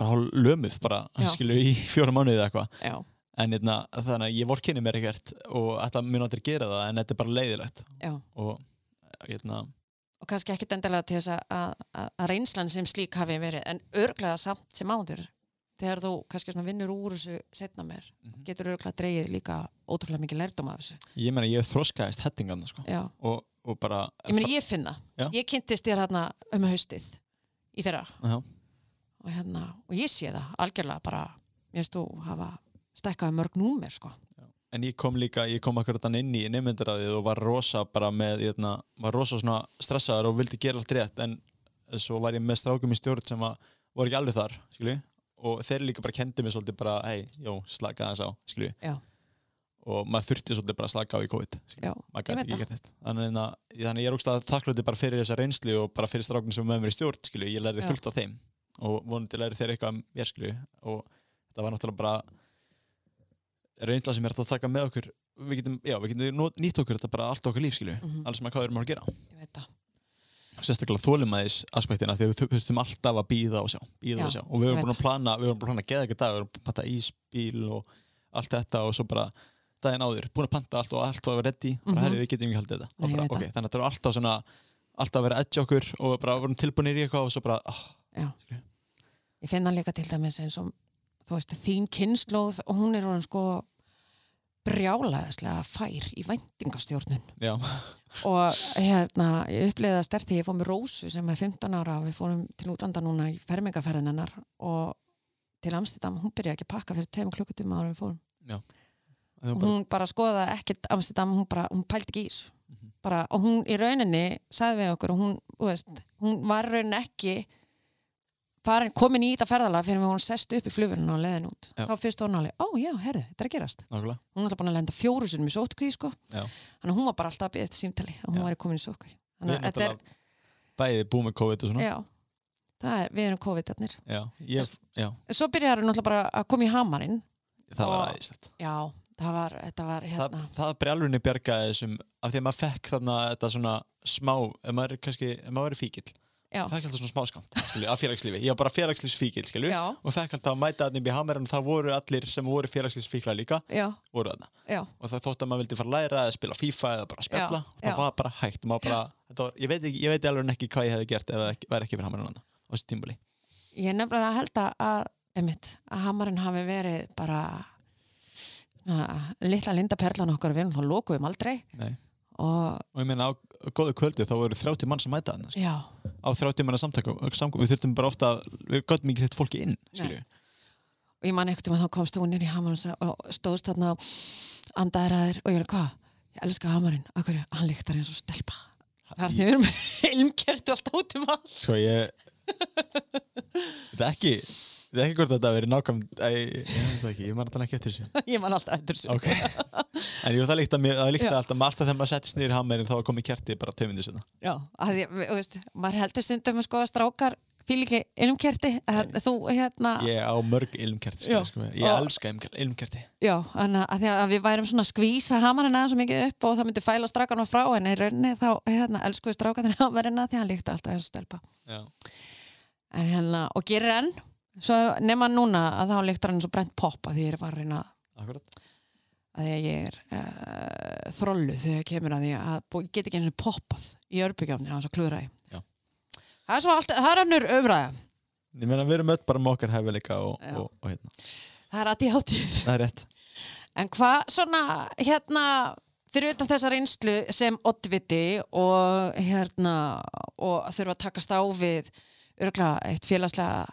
bara hálf lömuð bara, Já. skilju, í fjóra mánuði eða eitthvað en eitna, þannig að ég vorkinni mér ekkert og þetta mun aldrei gera það, en þetta er bara leiðilegt já. og eitna, Og kannski ekkit endilega til þess að, að, að- að reynslan sem slík hafi verið, en örglega samt sem áður. Þegar þú kannski svona vinnur úr þessu setna mér, Mhm. getur örglega dreigið líka ótrúlega mikið lærdóm af þessu. ég menna ég þroskaðist hettingan sko. Já. og, og bara Ég meina, ég finn það. Já. Ég kynntist þér þarna um haustið í fyrra Já. og, hérna, og ég sé það algjörlega bara, mér finnst þú hafa stækkaði mörg númer, sko. en ég kom líka, ég kom akkurat inn í nefnmyndaræðið og var rosa bara með eitna, var rosa svona stressaður og vildi gera allt rétt en svo var ég með strákum í stjórn sem að voru ekki alveg þar skilju, og þeir líka bara kendi mig svolítið bara, hei, jó, slaka aðeins á skilju, og maður þurfti svolítið bara að slaka á í COVID skilju, Já, maður ég þannig að, þannig að ég er ógst að þakklúti bara fyrir þessa reynslu og bara fyrir strákum sem er með mér í stjórn skilju, ég lærði Já. fullt af þeim. Og vonandi lærði þeir eitthvað mér skilju og þetta var náttúrulega bara reynsla sem er að taka með okkur. Við getum, já, við getum nýtt okkur þetta bara allt okkar líf skilju, Mhm. alls með hvað við erum að gera. Ég veit það. Sérstaklega þólumæðis aspektina því að við þurftum alltaf að býða og sjá býða og sjá og við veit búin að plana við erum búin að plana geða ekki dag, við erum búin að panta ísbíl og allt þetta og svo bara daginn áður, búin að panta allt og allt var ready, bara Mhm. herri við getum ekki haldið þetta Nei, og bara, veit ok, það. þannig að þetta er alltaf svona alltaf að vera edge okkur og bara vorum tilbúinir í eitthvað og svo bara. Skilju. Ég finn það líka til dæmis eins og þú veist, þín kynnslóð og hún er orðin sko brjálaðislega fær í væntingastjórnun. Já, og hérna, ég upplýði það sterti ég fór með Rósu sem er 15 ára og við fórum til útanda núna í fermingaferðin hennar og til Amsterdam, hún byrjaði ekki að pakka fyrir tveim klukkutíma ára við fórum. Var bara, hún bara skoðaði ekkert Amsterdam, hún bara, hún pældi ekki í þessu. Mhm. bara, og hún í rauninni sagði við okkur og hún, þú veist, hún var rauninni ekki farin, komin í þetta ferðalega fyrir að hún sest upp í flugurinn og leðin út. Já. þá fyrst hún alveg, ó já, herðu, þetta er að gerast. Nákvæmlega. Hún er alltaf búin að lenda fjóru sinum í sótkví sko. Þannig að hún var bara alltaf að byrja eftir símtali og hún Já. var komin í sótkví þannig að er, bæði búið með COVID og svona. Já. Það er, við erum já, svo byrjar hún alltaf bara að koma í hamarinn það var aðeins já, það var, þetta var það, hérna. það brjálfunni bjargaði þessum af því að maður fekk þarna þetta svona smá, ef maður kannski, ef maður Já. fekk alltaf svona smáskamt skilju, af félagslífi, ég var bara félagslífsfíkil og fekk alltaf að mæta þarna upp í hamer en það voru allir sem voru félagslífsfíkla líka já, voru þarna, já, og það þótt að maður vildi fara að læra eða spila FIFA eða bara spjalla, Já, og það var bara hægt. Bara, var, ég veit, ekki, ég veit alveg ekki hvað ég hefði gert ekki- væri ekki fyrir hamerinn á þessu tímbúli ég nefnilega held að einmitt, að hamarinn hafi verið bara na, litla lindaperlan okkar við erum lókuðum aldrei. Nei. og og ég meina á góðu kvöldi þá voru 30 mann sem mæta skilju. já, á 30 manna samtaka við þurftum bara ofta við gottum ekki hitt fólki inn og ég man ekkert um að þá komst þú inn í hamarinn og stóðst þarna andaðir að þér og ég er hvað, ég elska hamarinn. Okkur, hann líktar eins og stelpa. Það er því við erum ilmkerti allt út um allt. Sko ég Þetta er ekki Þetta er ekki hvort þetta hafi verið nákvæm Ég veit það ekki, ég man alltaf ekki eftir þessu. Ég man alltaf eftir þessu. Ok. En jú, það líkta það líkta alltaf alltaf þegar maður settist niður í hammerinn þá komið kerti bara tömyndi sinna Já, að því, veist, maður heldur stundum að sko að strákar fíl ekki ilmkerti. Að þú hérna Ég á mörg ilmkerti, sko, sko. Ég Og- elska ilm- ilmkerti. Já, þannig að, því að við værum svona að skvísa hamarinn aðeins mikið upp og það myndi fæla strákarna frá en í rauninni þá hérna, elskuðu strákarnir hamarinn að því að hann líkti alltaf og stelpa. En hérna, og gerir enn svo nema núna að þá líktar hann og brent poppa því ég var að reyna akkurat. Að því að ég er uh, þrollu þegar kemur að því að ég get ekki eins og poppað í örbygjáfni að svo Já. Það er svo allt, það er önnur umræða. Ég meina við erum öll bara með okkar hæfileika og, og, og hérna. Það er að ég er rétt. En hvað svona, hérna, fyrir utan þessa reynslu sem oddviti og hérna, og þurfa að takast á við örgulega eitt félagslega,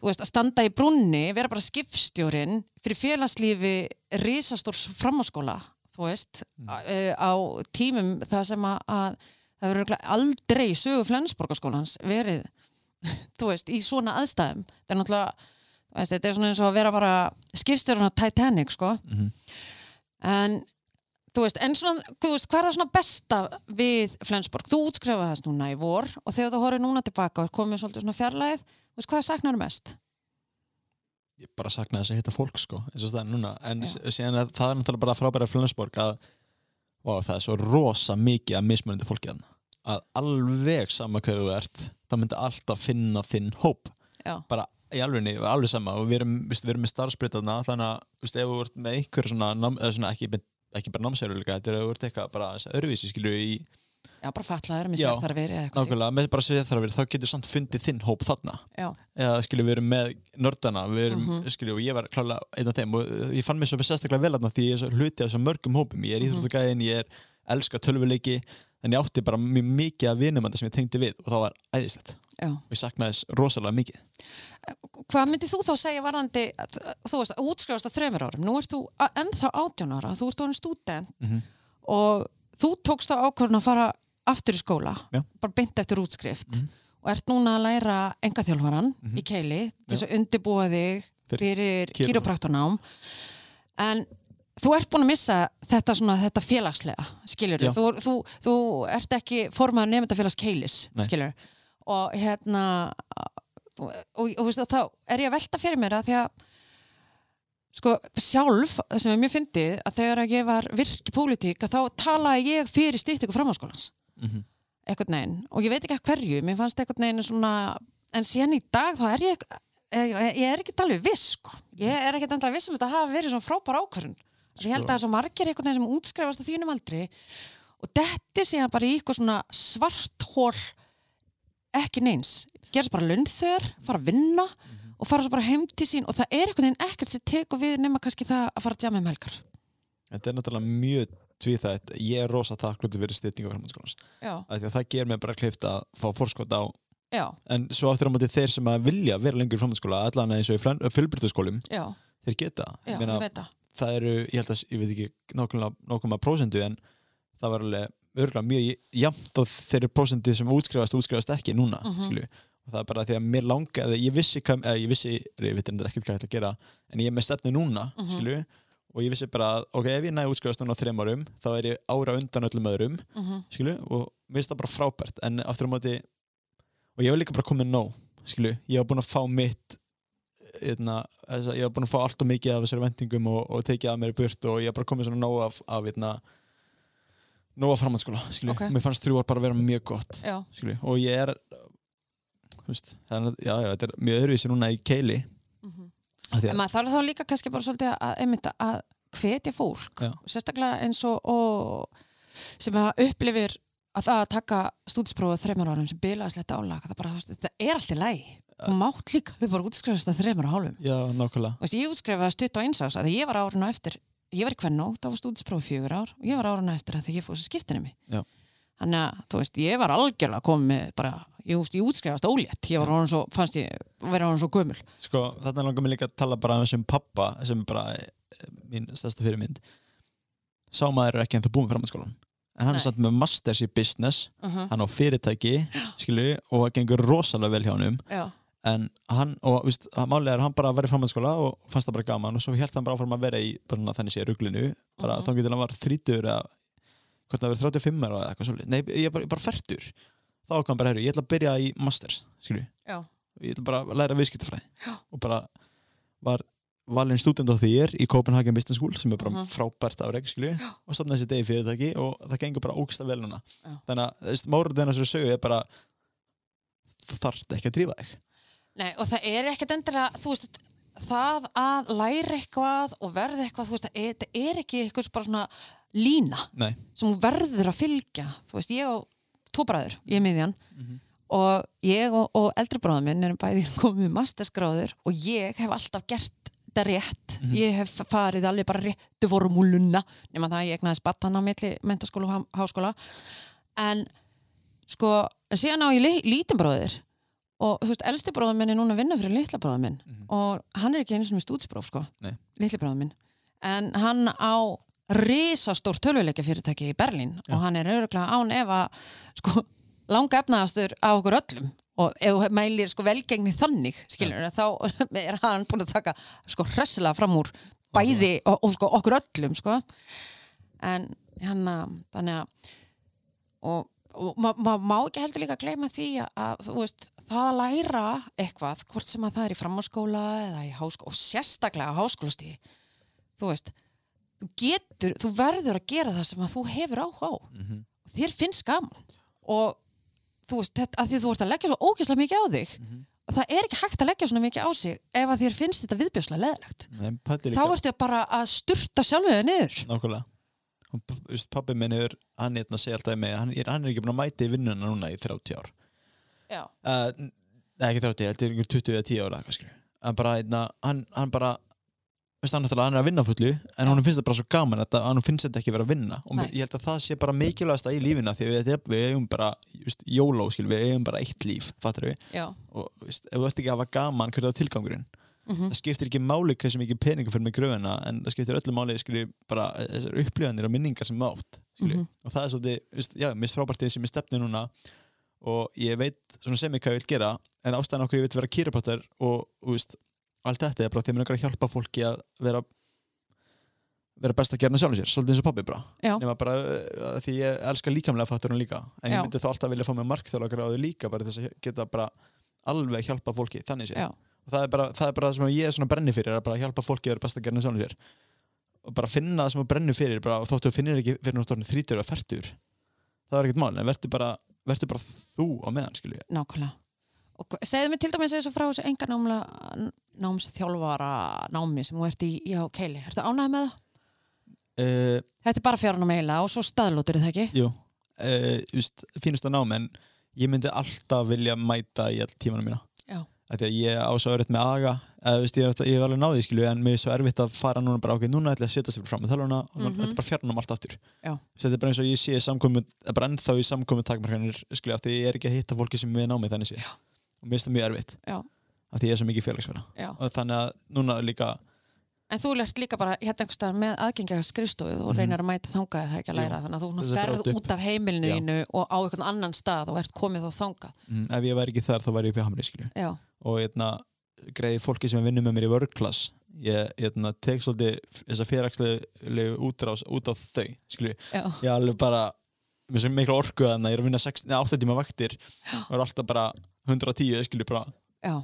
þú veist, að standa í brunni, vera bara skipstjórin fyrir félagslífi risastórs framháskóla, þú veist, Mm. mm. á tímum það sem að, að það verður aldrei sögu Flensborgarskólans verið, þú veist, í svona aðstæðum. Það er náttúrulega, veist, þetta er svona eins og að vera bara skipstjórun á Titanic, sko. Mhm. En, þú veist, en svona, veist, hvað er það svona besta við Flensborg? Þú útskrifaði þess núna í vor og þegar þú horfið núna tilbaka og komið svolítið svona fjarlæð, þú veist, hvað saknar mest? Ég bara sakna þess að hitta fólk sko eins og það er núna en síðan að það er náttúrulega bara frábæra Flensborg að wow, það er svo rosa mikið að mismunandi fólki þarna að alveg sama hverju þú ert það myndi alltaf finna þinn hóp Já. bara í alvegni, alveg sama og við erum, við erum með starfsbreytaðna þannig að ef þú ert með einhver svona, eða svona ekki, ekki bara námsæruleika þetta er að ert eitthvað bara öðruvísi skilju í Já, bara fatlaður með Já, sér þar verið eða eitthvað. nákvæmlega með bara sér þar að vera þá getur samt fundið þinn hóp þarna Já, eða skilju við erum með nördana við erum, Mhm. skilju, og ég var klálega einn af þeim og uh, ég fann mér svo sérstaklega vel aðna því ég er svo hluti af þessum mörgum hópum ég er Mhm. íþróttagæðin, ég er elska tölvuleiki en ég átti bara mjög mikið af vinumandi sem ég tengdi við og það var æðislegt já. og ég saknaði þess rosalega mikið Hvað myndir þú þá segja varðandi, þú veist, útskrifast á þreymur árum? Nú ert þú ennþá átján ára, þú ert orðin stúdent Mhm. og þú tókst á ákvörðun að fara aftur í skóla, Já. bara beint eftir útskrift Mhm. og ert núna að læra engaþjálfaran Mhm. í keili til þess að undirbúa þig fyrir kýrópraktornám en þú ert búin að missa þetta, svona, þetta félagslega skilur Já. þú, þú, þú ert ekki formaður nefndafélags keilis Nei. skilur og hérna og, og, og veistu, þá er ég að velta fyrir mér að því að sko sjálf, sem er mjög fyndið að þegar að ég var virk í pólitík að þá talaði ég fyrir stýttingu framháskólans mm -hmm. eitthvað neginn og ég veit ekki að hverju, mér fannst eitthvað neginn svona, en síðan í dag þá er ég, ég, ég er ekki talið viss sko, ég er ekki talið viss um þetta hafi verið svona frábær ákvörðun. Ég held að það er svo margir eitthvað neginn sem útskrifast á þínum aldri. Og þetta er síðan bara í eitthvað svona svart hól ekki neins, gerast bara launþör fara að vinna og fara svo bara heim til sín. Og það er eitthvað neginn ekkert sem tekur við nema kannski það að fara að djama um helgar. Þetta er náttúrulega mjög tvíþætt. Ég er rosa þakklútið fyrir því að það ger mér bara kleift að fá fórskot á já, en svo áttur á móti þeir sem að vilja vera lengur í framhaldsskóla allan eins og í fjölbrytaskólum já, þeir geta. Já, meina, það það eru, ég held að, ég veit ekki nákvæmlega prósendu en það var alveg örgulega mjög jafnt og þeirri prósendu sem útskrifast útskrifast ekki núna, Mhm. skilju og það er bara því að mér langaði, ég vissi hvað, eða ég vissi, ég veit þetta ekkert hvað ég ætla að gera en ég er með stefnu núna, Mhm. skilju og ég vissi bara, að, ok, ef ég næði útskrifast núna á þreim árum, þá er ég ára undan öllum öðrum, mm skilju, og mér finnst það bara frábært, en aftur á móti og ég var líka bara komið nóg, skilju ég var búin að fá mitt eitna, að ég var búin að fá allt og mikið af þessari vendingum og, og tekið að mér burt og ég er bara komið svona nóg af, af eitna, nóg af framhanskóla Ok. mér fannst þrjú ár bara vera mjög gott Já, skilju, og ég er þú veist, þannig að já, já, þetta er mjög öðruvísi núna í keili. Af því en að, maður þarf þá líka kannski bara svolítið að, einmitt, að hvetja fólk sérstaklega eins og, og sem að upplifir að það að taka stúdsprófið þreymar árum sem bilaðslegt álag það, bara, þetta er allt í læg þú mátt líka við bara útskrifast að þreymar hálfum já, nákvæmlega. Þú veist, ég útskrifaði stutt á einsás að ég var árinu á eftir ég var í hvern nótt, það var stúdsprófið fjögur ár og ég var árinu eftir að því ég þessi skiptinni mig Já. þannig að þú veist, ég var algjörlega komið bara, ég, veist, ég útskrifast ólétt. Ég var orðin svo, fannst ég vera orðin svo gömul. Sko, þarna langar mér líka að tala bara um þessum pappa sem er bara eh, mín stærsta fyrirmynd. Sá maður er ekki ennþá búin framhanskólan en hann Nei. er samt með masters í business. Uh -huh. hann á fyrirtæki, skilju og það gengur rosalega vel hjá hann Já, en hann, og víst, málega er hann bara að vera í framhanskóla og fannst það bara gaman og svo hélt hann bara áfram að vera í bara svona þannig sé ruglinu. Bara Mhm. þá getur hann var 30 eða hvort það verið 35 ára eða eitthvað svolítið nei, ég er bara, bara færtur þá ákvæm hann bara, herru, ég ætla að byrja í masters skilju, ég ætla bara að læra viðskiptafræði. Og bara var valinn stúdent á þér í Copenhagen Business School sem er bara Mhm. frábært afreg og stofnaði þessi degi fyrirtæki og það gengur bara ógsta vel núna. Þannig að mórðin þessari sögu er bara þú þarft ekki að drífa þig Nei, og það er ekkert endilega, þú veist, það að læra eitthvað og verða eitthvað, þú veist, það er, ekki eitthvað bara svona lína Nei. sem verður að fylgja. Þú veist, ég og tvo bræður, ég er miðjan Mhm. og ég og, og eldri bráður minn erum bæði komið með mastersgráður og ég hef alltaf gert þetta rétt. Mhm. Ég hef farið alveg bara réttu formúluna nema það að ég egnaði spattan á milli mentaskóla og há- háskóla. En sko, en síðan á ég lí- lítinn bróðir og þú veist, elsti bróður minn er núna að vinna fyrir litla bróður minn. Mhm. og hann er ekki einu sinni með stúdspróf sko, litli bróður minn. En hann á risastór tölvuleikja fyrirtæki í Berlín. Já. og hann er öruglega án ef að sko, langa efnaðastur á okkur öllum. Og ef mælir sko velgengni þannig skilur, þá er hann búin að taka sko hressilega fram úr bæði og, og sko okkur öllum sko. En hann þannig að og, og maður ma má ekki heldur líka að gleyma því að, þú veist, það að læra eitthvað, hvort sem að það er í framháskóla eða í háskóla, og sérstaklega á háskólastíði þú veist þú getur, þú verður að gera það sem að þú hefur áhuga á. Mhm. og þér finnst gaman. Og þú veist, þetta, að því þú ert að leggja svo ógeðslega mikið á þig Mhm. og það er ekki hægt að leggja svona mikið á sig ef að þér finnst þetta viðbjörslega leðilegt þá ertu bara að sturta sjálfu þig niður. Nákvæmlega pabbi minn hefur, hann er að segja alltaf mig, hann, er- hann er ekki búin að mæta í vinnuna núna í 30 ár. Já, uh, Nei, ekki 30, þetta er einhver 20 eða 10 ára hann bara, einna, hann, hann bara veist, hann, hann er að vinna fullu en hún finnst þetta bara svo gaman að hann finnst þetta ekki vera að vinna. Og Nei. ég held að það sé bara mikilvægasta í lífina því að við, við eigum bara, just, jóló skil, við eigum bara eitt líf, fattur við já. Og veist, ef þú ert ekki að hafa gaman hvernig það er tilgangurinn mm það skiptir ekki máli hversu mikið peningur fyrir með gröfina en það skiptir öllu máli skilju, bara þessar upplifanir og minningar sem mátt skilju. Mhm. og það er svolítið, veist, já, mist frábært því sem ég stefnu núna og ég veit sem ég hvað ég vil gera en ástæðan okkur ég vil vera kýrapáttar og, og veist, allt þetta er bara að mér langar að hjálpa fólki að vera vera best að gera sjálfum sér, svolítið eins og pabbi bara nema bara uh, því ég elska líkamlega faktorinn líka en Já. ég myndi þá alltaf vilja fá mig markþjóðlega þau líka bara þess að geta bara alveg hjálpa fólki, þannig sér Já. Það er bara það, er bara sem ég er svona brenni fyrir að bara hjálpa fólki að vera best að gera sjálfum sér. Og bara finna það sem þú brennir fyrir bara, þóttu þú finnir ekki fyrir náttúrulega þrítur eða færtur það er ekkert mál, en verður bara, bara þú á meðan, skilju nákvæmlega. Og segðu mér til dæmis eins og frá þessu enga námsþjálfara námi sem þú ert í, í á keili. Ertu ánægð með það? uh, Þetta er bara fjáran á meila og svo staðlótur er það ekki? Jú, uh, just, finnst það nám en ég myndi alltaf vilja mæta í all tímanum mína Að ég á svo örfitt með aga. Eða, veist, ég, ég er alveg náðið skilju en mér er svo erfitt að fara núna bara ok, núna ætla ég að setja sér fram með þaluna og Mhm. þetta er bara fjarnum allt aftur. Þetta er bara eins og ég sé samkomi, bara ennþá í samkomi takmarkanir skilju af því ég er ekki að hitta fólki sem við námið þannig sé. Já. og mér finnst það mjög erfitt. Já. af því ég er svo mikið félagsverða og þannig að núna líka En þú lert líka bara hérna einhvers staðar með aðgengja skrifstofu og Mhm. reynar að mæta þangað það ekki að læra? Þannig að þú ferð út af heimilinu og á einhvern annan stað og ert komið þá þangað. Mm, ef ég væri ekki þar þá væri ég í hamri og hérna, greiði fólki sem vinnur með mér í workclass ég hérna, tek svolítið þessa útrás út á þau skilju, ég alveg bara með svo mikla orku að ég er að vinna 6, nei, 8 tíma vaktir og er alltaf bara 110 skilju bara. Já.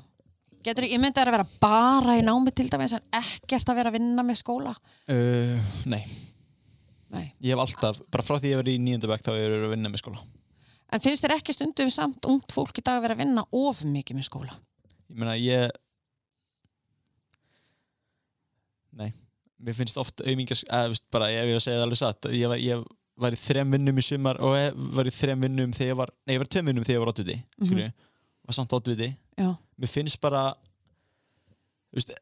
Getur, ég myndi að vera bara í námi til dæmis en ekkert að vera að vinna með skóla. Uh, Nei, Nei. ég hef alltaf, bara frá því ég verið í nýjöndabæk þá er ég að vinna með skóla. En finnst þér ekki stundum samt ungt fólk í dag að vera að vinna of mikið með skóla? Ég meina, ég Nei Mér finnst oft auðmingar, eða veist, bara ef ég var að segja það alveg satt ég var, ég var í þrem vinnum í sumar og ég var í þrem vinnum þegar ég var nei, ég var í tveim vinnum þegar ég var oddviti mm. -hmm. var samt Já, mér finnst bara þú veist,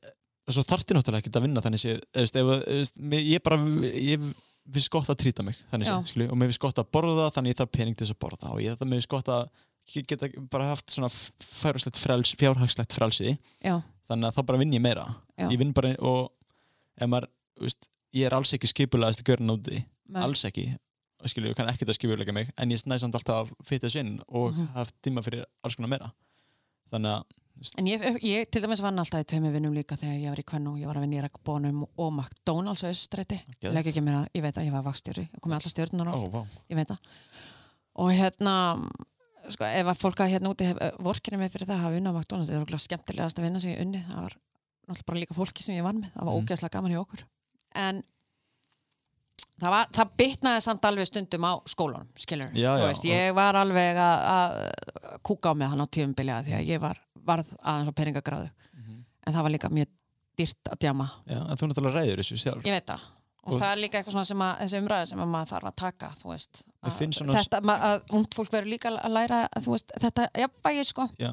svo þarfti náttúrulega ekki að vinna þannig sé, þú veist, ef, þú veist, mér- ég bara ég finnst gott að trýta mig þannig sé, Já. skilju, og mér finnst gott að borða þannig ég þarf pening til þess að borða og ég finnst gott að geta bara haft svona frels, fjárhagslegt frelsi já, þannig að þá bara vinn ég meira Já. ég vinn bara og ef maður, veist, ég er alls ekki skipulaðist að gera Nei. alls ekki og skilju, kann ekkert að skipulega mig en ég næst samt alltaf að fytta þess inn og Mhm. haft tíma fyrir alls konar meira þannig að En ég, ég til dæmis vann alltaf í tveimur vinnum líka þegar ég var í Kvennu, ég var að vinna í Ragbónum og McDonalds á Östræti. Legg ekki mér að, ég veit að ég var vakstjóri, ég kom með alla stjórnur og allt, vá, ég veit það. Og hérna, sko, ef að fólk að hérna úti hef vorkinni mig fyrir það að hafa unnað á McDonalds, það okkur skemmtilegast að vinna sem ég unni, það var náttúrulega bara líka fólki sem ég vann með, það var Mhm. ógeðslega gaman hjá okkur. En það, var, það bitnaði samt alveg stundum á skólanum, skilur. Já, já, veist, ég var alveg að, kúka á mig hann á tífumbilja því að ég var, varð aðeins á peningagráðu en það var líka mjög dýrt að djama. Já, en þú náttúrulega ræður þessu sjálf. Ég veit það og, Og- það er líka eitthvað svona sem að þessi umræði sem að maður þarf að taka þú veist. Að, þetta, ma- að ungt fólk verður líka að læra að, þú veist, þetta jafnvægi sko. Já,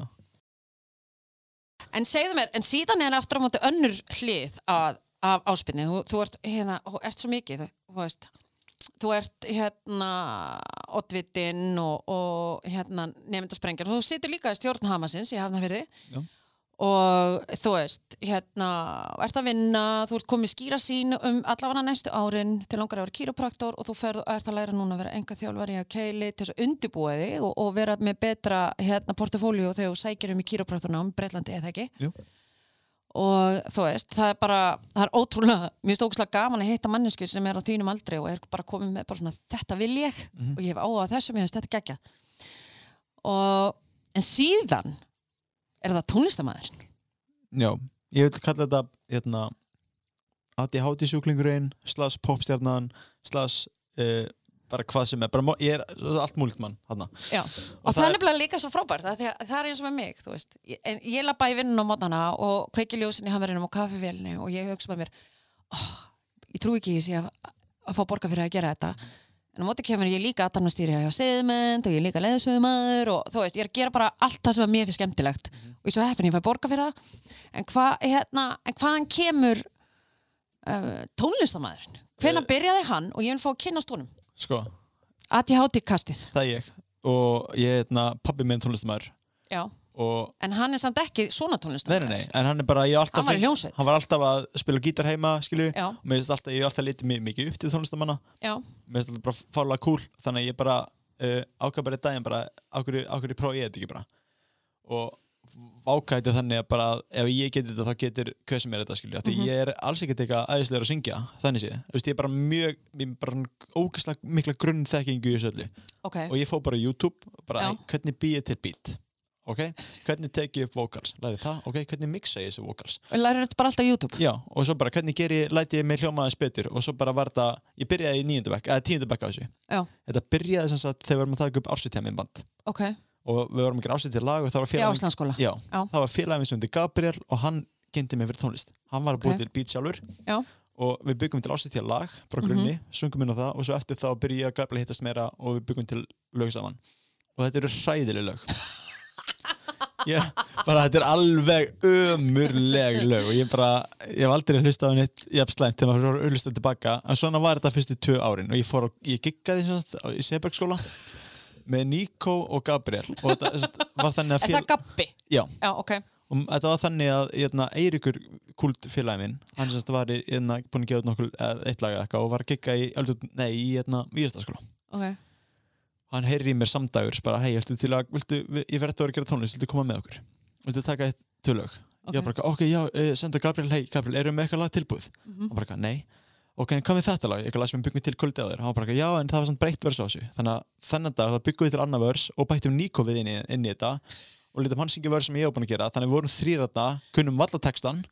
en segðu mér, en síðan er aftur á móti önnur hlið að, af áspinni þú, þú ert, hérna, þú ert svo mikið þú, þú veist. Þú ert hérna oddvitinn og, og hérna nefndasprengjar þú situr líka í stjórn Hamasins í Hafnafyrði Já. Og þú veist hérna, ert að vinna þú ert komið skýra sín um allavega næstu árin til langar að vera kýropraktor og þú ferð ert að læra núna að vera enga þjálfari að keili til þess að undirbúa þig og, og vera með betra hérna portfólió þegar þú sækir um í kýropraktornám Breitlandi eða ekki Jú. og þú veist, það er bara það er ótrúlega, mér finnst ógustlega gaman að hitta mannesku sem er á þínum aldri og er bara komið með bara svona, þetta vil ég Mhm. og ég hef áhuga á þessu, mér finnst þetta geggja og en síðan er það tónlistamæður já, ég vil kalla þetta hérna ADHD sjúklingurinn, slas popstjarnan slas uh, bara hvað sem er, bara, ég er allt múlikt mann og, Og það það er nefnilega líka svo frábært það, það, er eins og með mig, þú veist. En ég lappa í vinnun á mótana og kveiki ljósin í hamerinum og kaffivélni og ég hugsa með mér oh, ég trú ekki í þessi að, að fá borga fyrir að gera þetta en á móti kemur ég líka að aðtarnastýri hjá seðmynd og ég er líka leðsögumæður og þú veist, ég er að gera bara allt það sem er mér fyrir skemmtilegt. Og ég svo heppin ég fæ borga fyrir það. En, hva, hérna, en hvaðan kemur uh, tónlistamæðurinn hvenær Eh. byrjaði hann og ég vil fá að kynast honum sko, ADHD kastið, það er ég. Og ég, hérna, pabbi minn tónlistamæður já En hann er samt ekki svona Nei, tónlistamæður. nei, nei, en hann er bara, alltaf Hann var í hljómsveit. Hann var alltaf að spila gítar heima, skilju. Mér finnst alltaf, ég hef alltaf litið mi- mikið upp til tónlistamanna já, mér finnst alltaf bara fálega cool þannig að ég bara uh, ákvað bara í daginn bara ákveður prófa ég þetta ekki bara? Og ákvæði þannig að bara ef ég geti þetta þá getur sem er þetta skilju, því Mhm. ég er alls ekkert eitthvað æðislegur að syngja, þannig sé. Þú veist, ég er bara mjög, ég er bara ógæslega ok. hvernig bý ég upp vocals læri það, ok, hvernig mixa ég þessi vocals Og lærir þetta bara alltaf YouTube. Já, og svo bara hvernig ger ég, læti ég mig hljóma aðeins betur og svo bara var þetta, ég byrjaði í bekk, eða tíundu bekk á þessu. Já. Þetta byrjaði sem sagt þegar við varum að taka upp ársýtjæmi band Ok, og við varum að gera ársýtjæmi lag og það var félagin, já, Já. það var félagin sem hundi Gabriel og hann kynnti mig fyrir tónlist. Hann var að búið Ok. til beat sjálfur Já. og við byggum til ársýtjæmi lag frá Mhm. grunni, sungum inn á það og svo eftir þá byrjaði ég að Gabriel hittast meira og við byggum til lög saman. Og þetta eru hræðileg lög. Ég, bara þetta er alveg ömurleg lög og ég bara, ég hef aldrei hlustað á neitt jafn slæmt þegar maður voru hlustað tilbaka en svona var þetta fyrstu tvö árin og ég fór og ég giggaði á- í Sebergskóla með Nico og Gabriel og þetta sagt, var þannig að Er það Gabbi? já, Já, ok. og þetta var þannig að hérna, Eiríkur kult félagi minn hann sem sagt var í, hérna, búin að gefa út nokkuð eða eitt lag eða eitthvað og var að gigga í, nei, í hérna, Víðastaskóla Ok. Hann heyrir í mér samdægur bara, hei, viltu til að, viltu, ég verði að vera að gera tónlist viltu koma með okkur, viltu taka eitt tölög Ok. ég bara, ok, já, eh, senda Gabriel hei, Gabriel, erum við með eitthvað lag tilbúð Mhm. hann bara, nei, ok, en hvað með þetta lag? Lag sem við byggum til kvöldi á þér. Hann bara, já, en það var svona breytt vers á þessu. Þannig að þennan dag þá byggum við til annar vers og bættum Nico við inn í, inn í þetta og lítum hann syngja vörð sem ég hef búin að gera. Þannig við vorum þrýratna, kunnum vallatekstan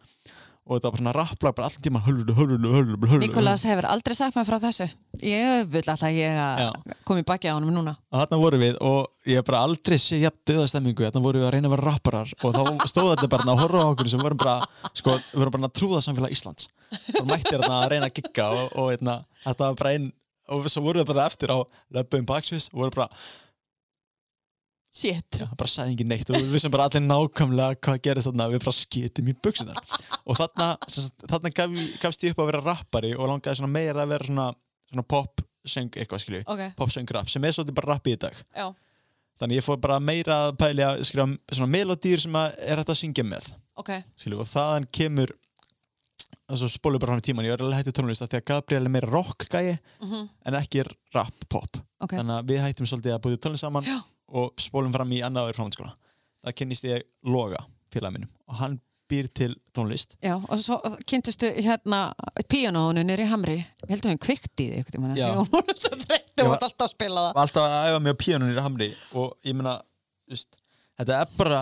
og þetta var svona rapplag bara höllu, höllu Nikolas hefur aldrei sagt mér frá þessu. Ég vil alltaf ég að koma í baki á honum núna. Og þarna vorum við og ég hef bara aldrei sé jafn döðastemmingu, þarna vorum við að reyna að vera rapparar og þá stóð þetta bara að horfa á okkur sem vorum bara, sko, vorum bara að trúða samfélag Íslands. Og mættir að reyna að gigga og, og eitna, þetta var bara einn og svo vorum við bara eftir á löpum baksvis og vorum bara, Shit. Já, bara sagði ekki neitt og við vissum bara allir nákvæmlega hvað gerist þarna við bara skitum í buksunar og þarna, þarna gaf, gafst ég upp að vera rappari og langaði meira að vera svona, svona pop söng eitthvað skilju, Ok, pop söng rap sem er svolítið bara rappi í dag. Já, Þannig ég fór bara meira að pæli að skrifa svona melodýr sem er hægt að syngja með. Ok. Skilju, og þaðan kemur og svo spólum bara fram í tíman ég er alveg hættið tónlist því að Gabriel er meira rock gæi mm en ekki rap pop. Ok, þannig að við hættum svolítið að búið tónlist saman. Já. Og spólum fram í annaður framhanskóla það kynnist ég Loga félag minnum og hann býr til tónlist. Já, og svo kynntistu hérna píanónu nýri Hamri. Ég heldur við kvikt í því einhvern tímann Já. Ég var svo þreytt, þú var- alltaf að spila það. Var alltaf að æfa mig á píanunir í Hamri og ég just, þetta er bara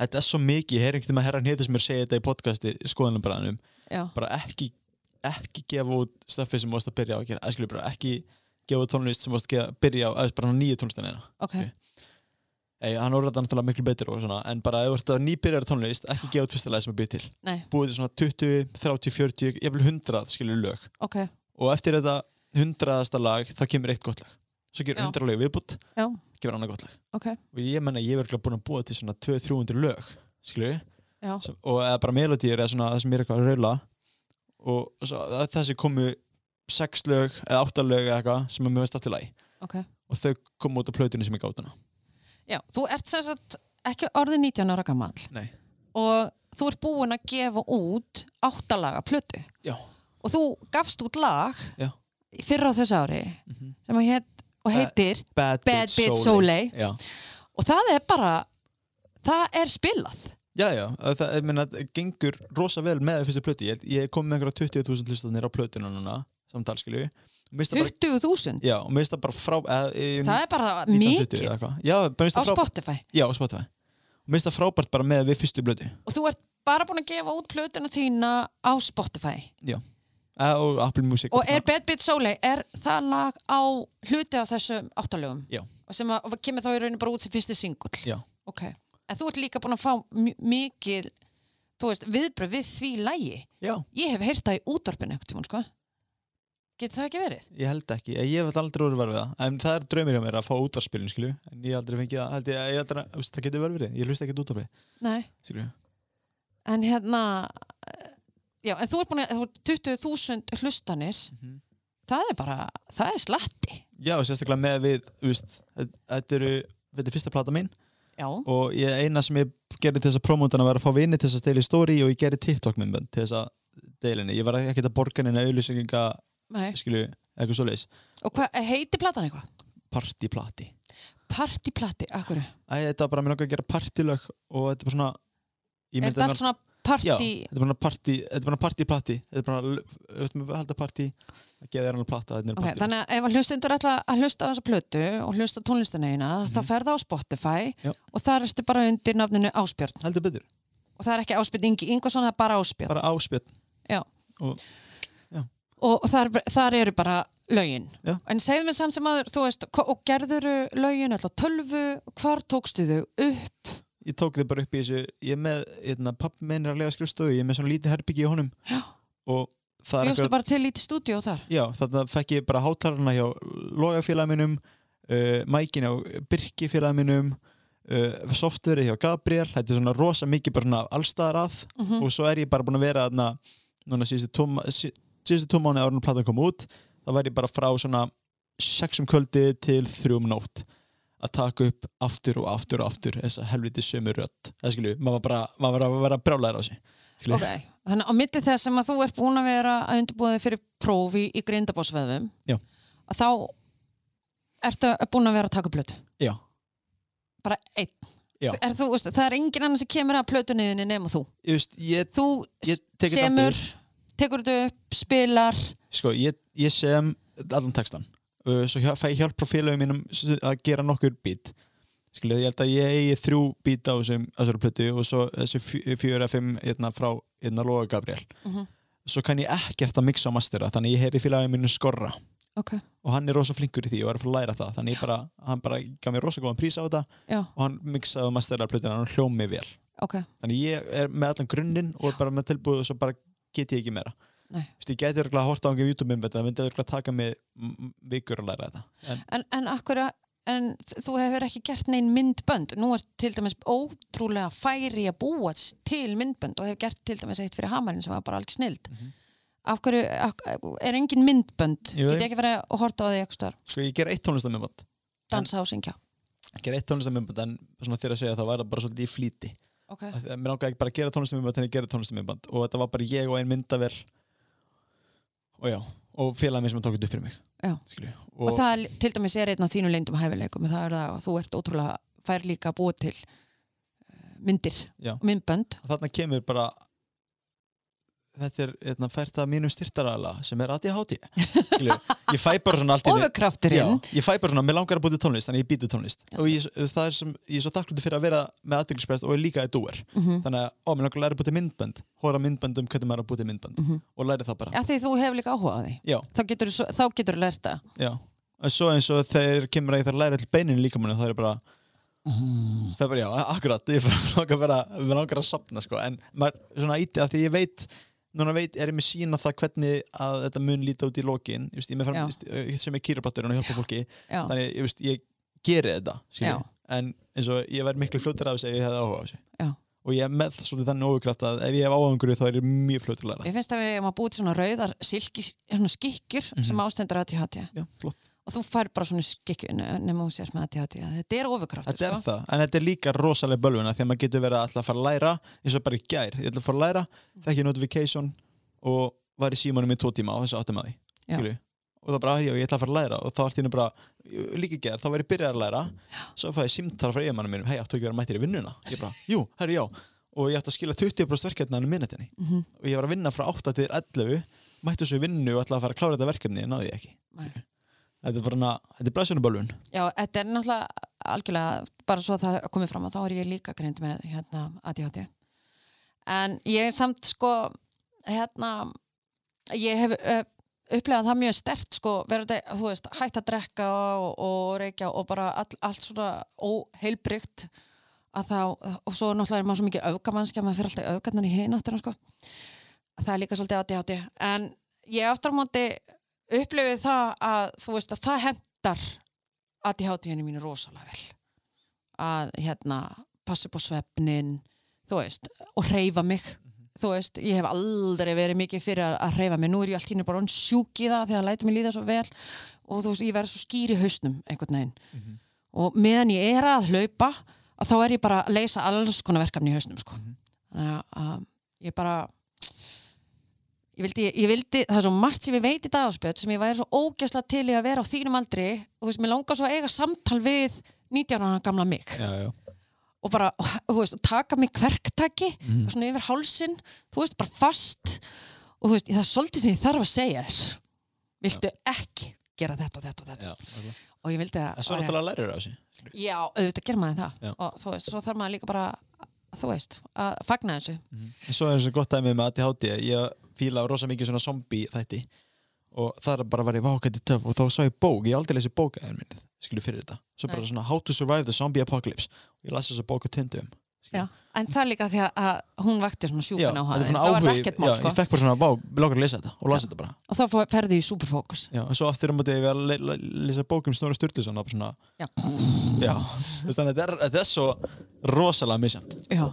þetta er svo mikið, ég heyr einhvern veginn að herran hétu sem er að segja þetta í podcasti skoðanabræðanum bara ekki, ekki gefa út stöfið sem varst að byrja á að gera. Skilur bara ekki gefa út tónlist sem varst að byrja á eða bara nýju tónlistina ok, Ei, hann orðar þetta náttúrulega miklu betur og svona en bara ef þú ert að nýbyrjar tónlist ekki gefa út fyrsta lagi sem er byrja til. Nei, búið til svona 20, 30, 40, ég vil 100 skilur lög. Ok. Og eftir þetta 100. lag þá kemur eitt gott lag. Svo gerur 100 lög viðbútt kemur annað gott lag. Ok, og ég menna ég er örugglega búin að búa til svona 200-300 lög skilur. Já, sem, og eða bara melodýr eða svona það sem er eitthvað að raula. Og svo, þessi komu sex lög eða átta lög eða eitthvað sem er mjög veist allir lagi. Ok. Og þau komu út á plötunni sem ég gátt hana Já, þú ert sem sagt ekki orðið 19 ára gammal Nei. og þú ert búin að gefa út áttalaga plötu. Já. og þú gafst út lag Já. fyrra á þessu ári Mhm. sem að heit, og Bad- heitir Bad, Bad Bitch Soleil og það er bara það er spilað. Já, já. Það, það, ég meina, það gengur rosa vel með fyrstu plötu. Ég, ég kom með einhverja 20.000 hlustanir á plötuna núna samtal skilju og mér finnst það bara, 20.000 já, og mér finnst það bara frá e, það er bara 1920 mikið. já, á frá, Spotify. Já, á Spotify. Og mér finnst það frábært bara með við fyrstu plötu. Og þú ert bara búin að gefa út plötuna þína á Spotify? Eh, og Apple Music. Og er Bad Bitch Soleil er það lag á hluti af þessum áttalögum? Já. og sem að, og kemur þá í rauninu bara út sem fyrsti singull Já. ok, en þú ert líka búin að fá mi- mikil þú veist, viðbröð við því lægi já, ég hef heyrt það í útvarpinu ekkert tímann sko getur það ekki verið? ég held ekki, ég hef aldrei verið við það. En það er draumir hjá mér að fá útvarspilin skilju. En ég aldrei fengið held ég, ég aldrei, það getur verið verið, ég hlust ekki útvarpi Nei, skilju, en hérna já, en þú ert búin að þú ert 20.000 hlustanir. Mhm. það er bara, það er slatti. Já, sérstaklega með við veist, þetta eru þetta er fyrsta plata mín. Já, og ég, eina sem ég gerði til þess að promótana var að fá vini til þess að deila í story og ég gerði TikTok myndbönd til þess að deilinni, ég var ekki að borga neina auðlýsinga, nei. Skilju, eitthvað svoleiðis. Og hvað, heiti platan eitthvað? partyplati. Partyplati, akkur Æ, þetta var bara mér langar að gera partylög og þetta er bara svona er þetta allt svona party Já, þetta er bara party, þetta er bara partyplati. Þetta er bara, auðvitað með halda party. Að geða þér hann plata, þetta Ok, party. þannig að ef að hlustundur ætla að hlusta á þessa plötu og hlusta á tónlistina eina þá fer það á Spotify Mhm. Já. og þar ertu bara undir nafninu Áspjörn heldur betur, og það er ekki Áspjörn Ingi Ingvarsson, það er bara Áspjörn bara áspjöld og, og þar, þar eru bara Já. en segðu mér samt sem aður, veist og gerðuru lögin alltaf tölvu? Hvar tókstu þau upp? Ég tók þið bara upp í þessu ég með, hérna, pappi minn er að lega skrifstofu ég er með svona lítið herbyggi í honum. Já. og það er bjóstu bara til lítið stúdíó þar. Já, þarna fekk ég bara hátalarna hjá logafélagi minum uh, mækin á Birki félagi minum uh, softverið hjá Gabriel. Þetta er svona rosa mikið bara allstaðar að. Mm og svo er ég bara búin að vera þarna núna síðustu síðustu tóm mánu árunum platan kom út þá var ég bara frá svona sexum kvöldi til þrjum nótt að taka upp aftur og aftur og aftur þessa helviti sömu rödd. Það skilju, maður var bara, maður var að vera brjálæður á sig skilju, ok, þannig á milli þess sem að þú ert búin að vera að undirbúða fyrir prófi í grindabósveðum að þá ertu búin að vera að taka upp plötu? Já, bara einn? Er, þú, það er engin annar sem kemur að plötunniðinni nema þú? Veist, ég, þú ég semur aftur. Tekur þetta upp, spilar. Sko, ég, ég sem allan textan uh, svo hjá, fæ ég hjálp frá félagum mínum að gera nokkur bít skilju, ég held að ég eigi þrjú bíta á þessari plötu og svo þessi fjö- fjögur eða fimm hérna, frá hérna Lóa Gabriel. Mhm. svo kann ég ekkert að mixa og mastera þannig ég heyri félagið mínu skorra. Ok, og hann er rosa flinkur í því og er að fara að læra það þannig bara, hann bara gaf mér rosa góðan prís á þetta já, og hann mixaði og masteraði plötuna og hann hljóð mig vel. Ok. Þannig ég er með allan grunninn og bara með tilbúið og svo bara get ég ekki meira. Þú veist, ég geti örgulega að horta á einhverjum YouTube-myndbætt það myndi örgulega taka mig vikur að læra þetta. En En, en akkur en þú hefur ekki gert neinn myndbönd? Nú er til dæmis ótrúlega færi að búa til myndbönd og hefur gert til dæmis eitt fyrir hamarinn sem var bara alveg snild. Mhm. af hverju, af, er engin myndbönd? Jú, get ég ekki verið að horta á því eitthvað starf sko ég ger eitt tónlistamyndbætt dansa og syngja ég ger eitt tónlistamyndbætt en svona þegar að segja það var það bara svolítið í flýti okay. Mér langaði ekki bara að gera tónlistamyndbætt en ég gera tónlistamyndbætt og þetta var bara ég og ein myndaver og já og félagið mér sem tók þetta upp fyrir mig. Skilju. og, það er, til dæmis er einn af þínu leyndum hæfileikum það er það að þú ert ótrúlega fær líka að búa til eh, myndir Já. og myndbönd og þarna kemur bara þetta er hérna, fært að mínum styrtaræðala sem er ADHD ég fæ bara svona allt í ofurkrafturinn. Ég fæ bara svona, mér langar að búti tónlist þannig að ég býti tónlist. Já. og ég, það er sem, ég er svo þakklúti fyrir að vera með aðdeglisprest og er líka að dúer. Mm þannig að, ó, mér langar að læra að búti myndbönd hóra myndbönd um hvernig maður að búti myndbönd -hmm. og læra það bara, Já, því þú hefur líka áhuga á því. Já, þá getur þú, þú lært það. Já. En svo eins og þegar kemur að ég þarf að læra til beinin líka það er bara það er bara, já, akkurat ég bara langar bara, mér langar að sapna sko, en maður, svona íti að því ég veit núna veit, er ég með sína það hvernig að þetta mun líta út í lokin ég veist, ég með fram, sem er kýraplattur og hjálpa fólki Já, þannig ég, veist, ég geri þetta en eins og ég væri miklu fljótur af þessu ef ég hefði áhuga á þessu. Já. og ég er með svolítið þannig óvikraft að ef ég hef áhuga á einhverju þá er ég mjög fljótur að læra. Ég finnst að við erum að búið til svona rauðar silki, svona skikkjur Mhm. sem ástendur ADHD Já, flott. Og þú fær bara svona skikkju nema þú sést með ADHD þetta er ofurkraftur Þetta er sko. það, en þetta er líka rosalega bölvuna að maður getur verið að að fara að læra eins og bara í gær, ég ætla að fara að læra fekk ég notification og var í símanum í tvo tíma á þessu áttum að því Já. skilurðu. og það bara, já, ég ætla að fara að læra og þá var tínu bara, líka gær, þá var ég byrjað að læra svo fæði ég símtala frá eiginmannum mínum hei, áttu ekki að vera mættir í vinnuna ég bara, jú, herri, já og ég ætti að skila 20% verkefni hann minnetinni Mhm. og ég var að vinna frá 8 til 11 mættu svo í vinnu og ætla að fara að klára þetta verkefni en náði ég ekki Nei. Þetta er bara, þetta er blæsunubölvun Já, þetta er náttúrulega algjörlega bara svo að það komið fram að þá er ég líka greint með hérna ADHD en ég er samt sko hérna ég hef uh, upplegað það mjög stert sko, verður þetta, þú veist, hætt að drekka og, og reykja og bara all, allt svona óheilbrygt að þá, og svo náttúrulega er maður svo mikið öfgamannski að maður fyrir alltaf öfgarnar í hináttina sko. það er líka svolítið ADHD en ég aftur á móti upplifið það að þú veist að það hendar ADHD-inu mínu rosalega vel. Að hérna passa upp á svefnin þú veist, og reyfa mig. Þú veist, ég hef aldrei verið mikið fyrir að, að reyfa mig, nú er ég allt hínu bara orðin sjúk í það að það lætur mig líða svo vel. Og þú veist, ég verð svo skýr í hausnum einhvern veginn. Og meðan ég er að hlaupa að þá er ég bara að leysa alls konar verkefni í hausnum sko. þannig að, að ég bara ég vildi, ég vildi, það er svo margt sem ég veit í dagspjöld sem ég væri svo ógæslega til í að vera á þínum aldri. Og þú veist, mér langar svo að eiga samtal við 19 ára gamla mig. Já, já. og bara, þú veist, og taka mig kverktaki Mhm. og svona yfir hálsin þú veist, bara fast. Og þú veist, það er svolítið sem ég þarf að segja þér. Viltu ekki gera þetta og þetta og þetta? Já, ok. og ég vildi að en svo náttúrulega lærir það þessu já, auðvitað ger maður það. Já. og þú veist, svo þarf maður líka bara þú veist, að fagna þessu. En svo er þessu gott dæmi með ADHD ég fíla rosa mikið svona zombie þætti. Og það er bara að vera í vákætti töf og þá sá ég bók, ég aldrei lesið bók eða minnið, skilju fyrir þetta. Svo bara Nei. svona How to Survive the Zombie Apocalypse. Og ég las þessa bók á tundum já. en það líka því að- hún vakti svona Já, sjúkun á er það var áhugi, ekkert já, mál sko. ég fekk bara svona, vá, við langar að lesa þetta. Og las Já. þetta bara. Og þá fór- ferðu í superfókus. Já, og svo aftur um að við að le le lesa bók um Snorri Sturluson og bara svona Já. Já, þú veist þannig að þetta er, þetta er svo rosalega misjæmt Já,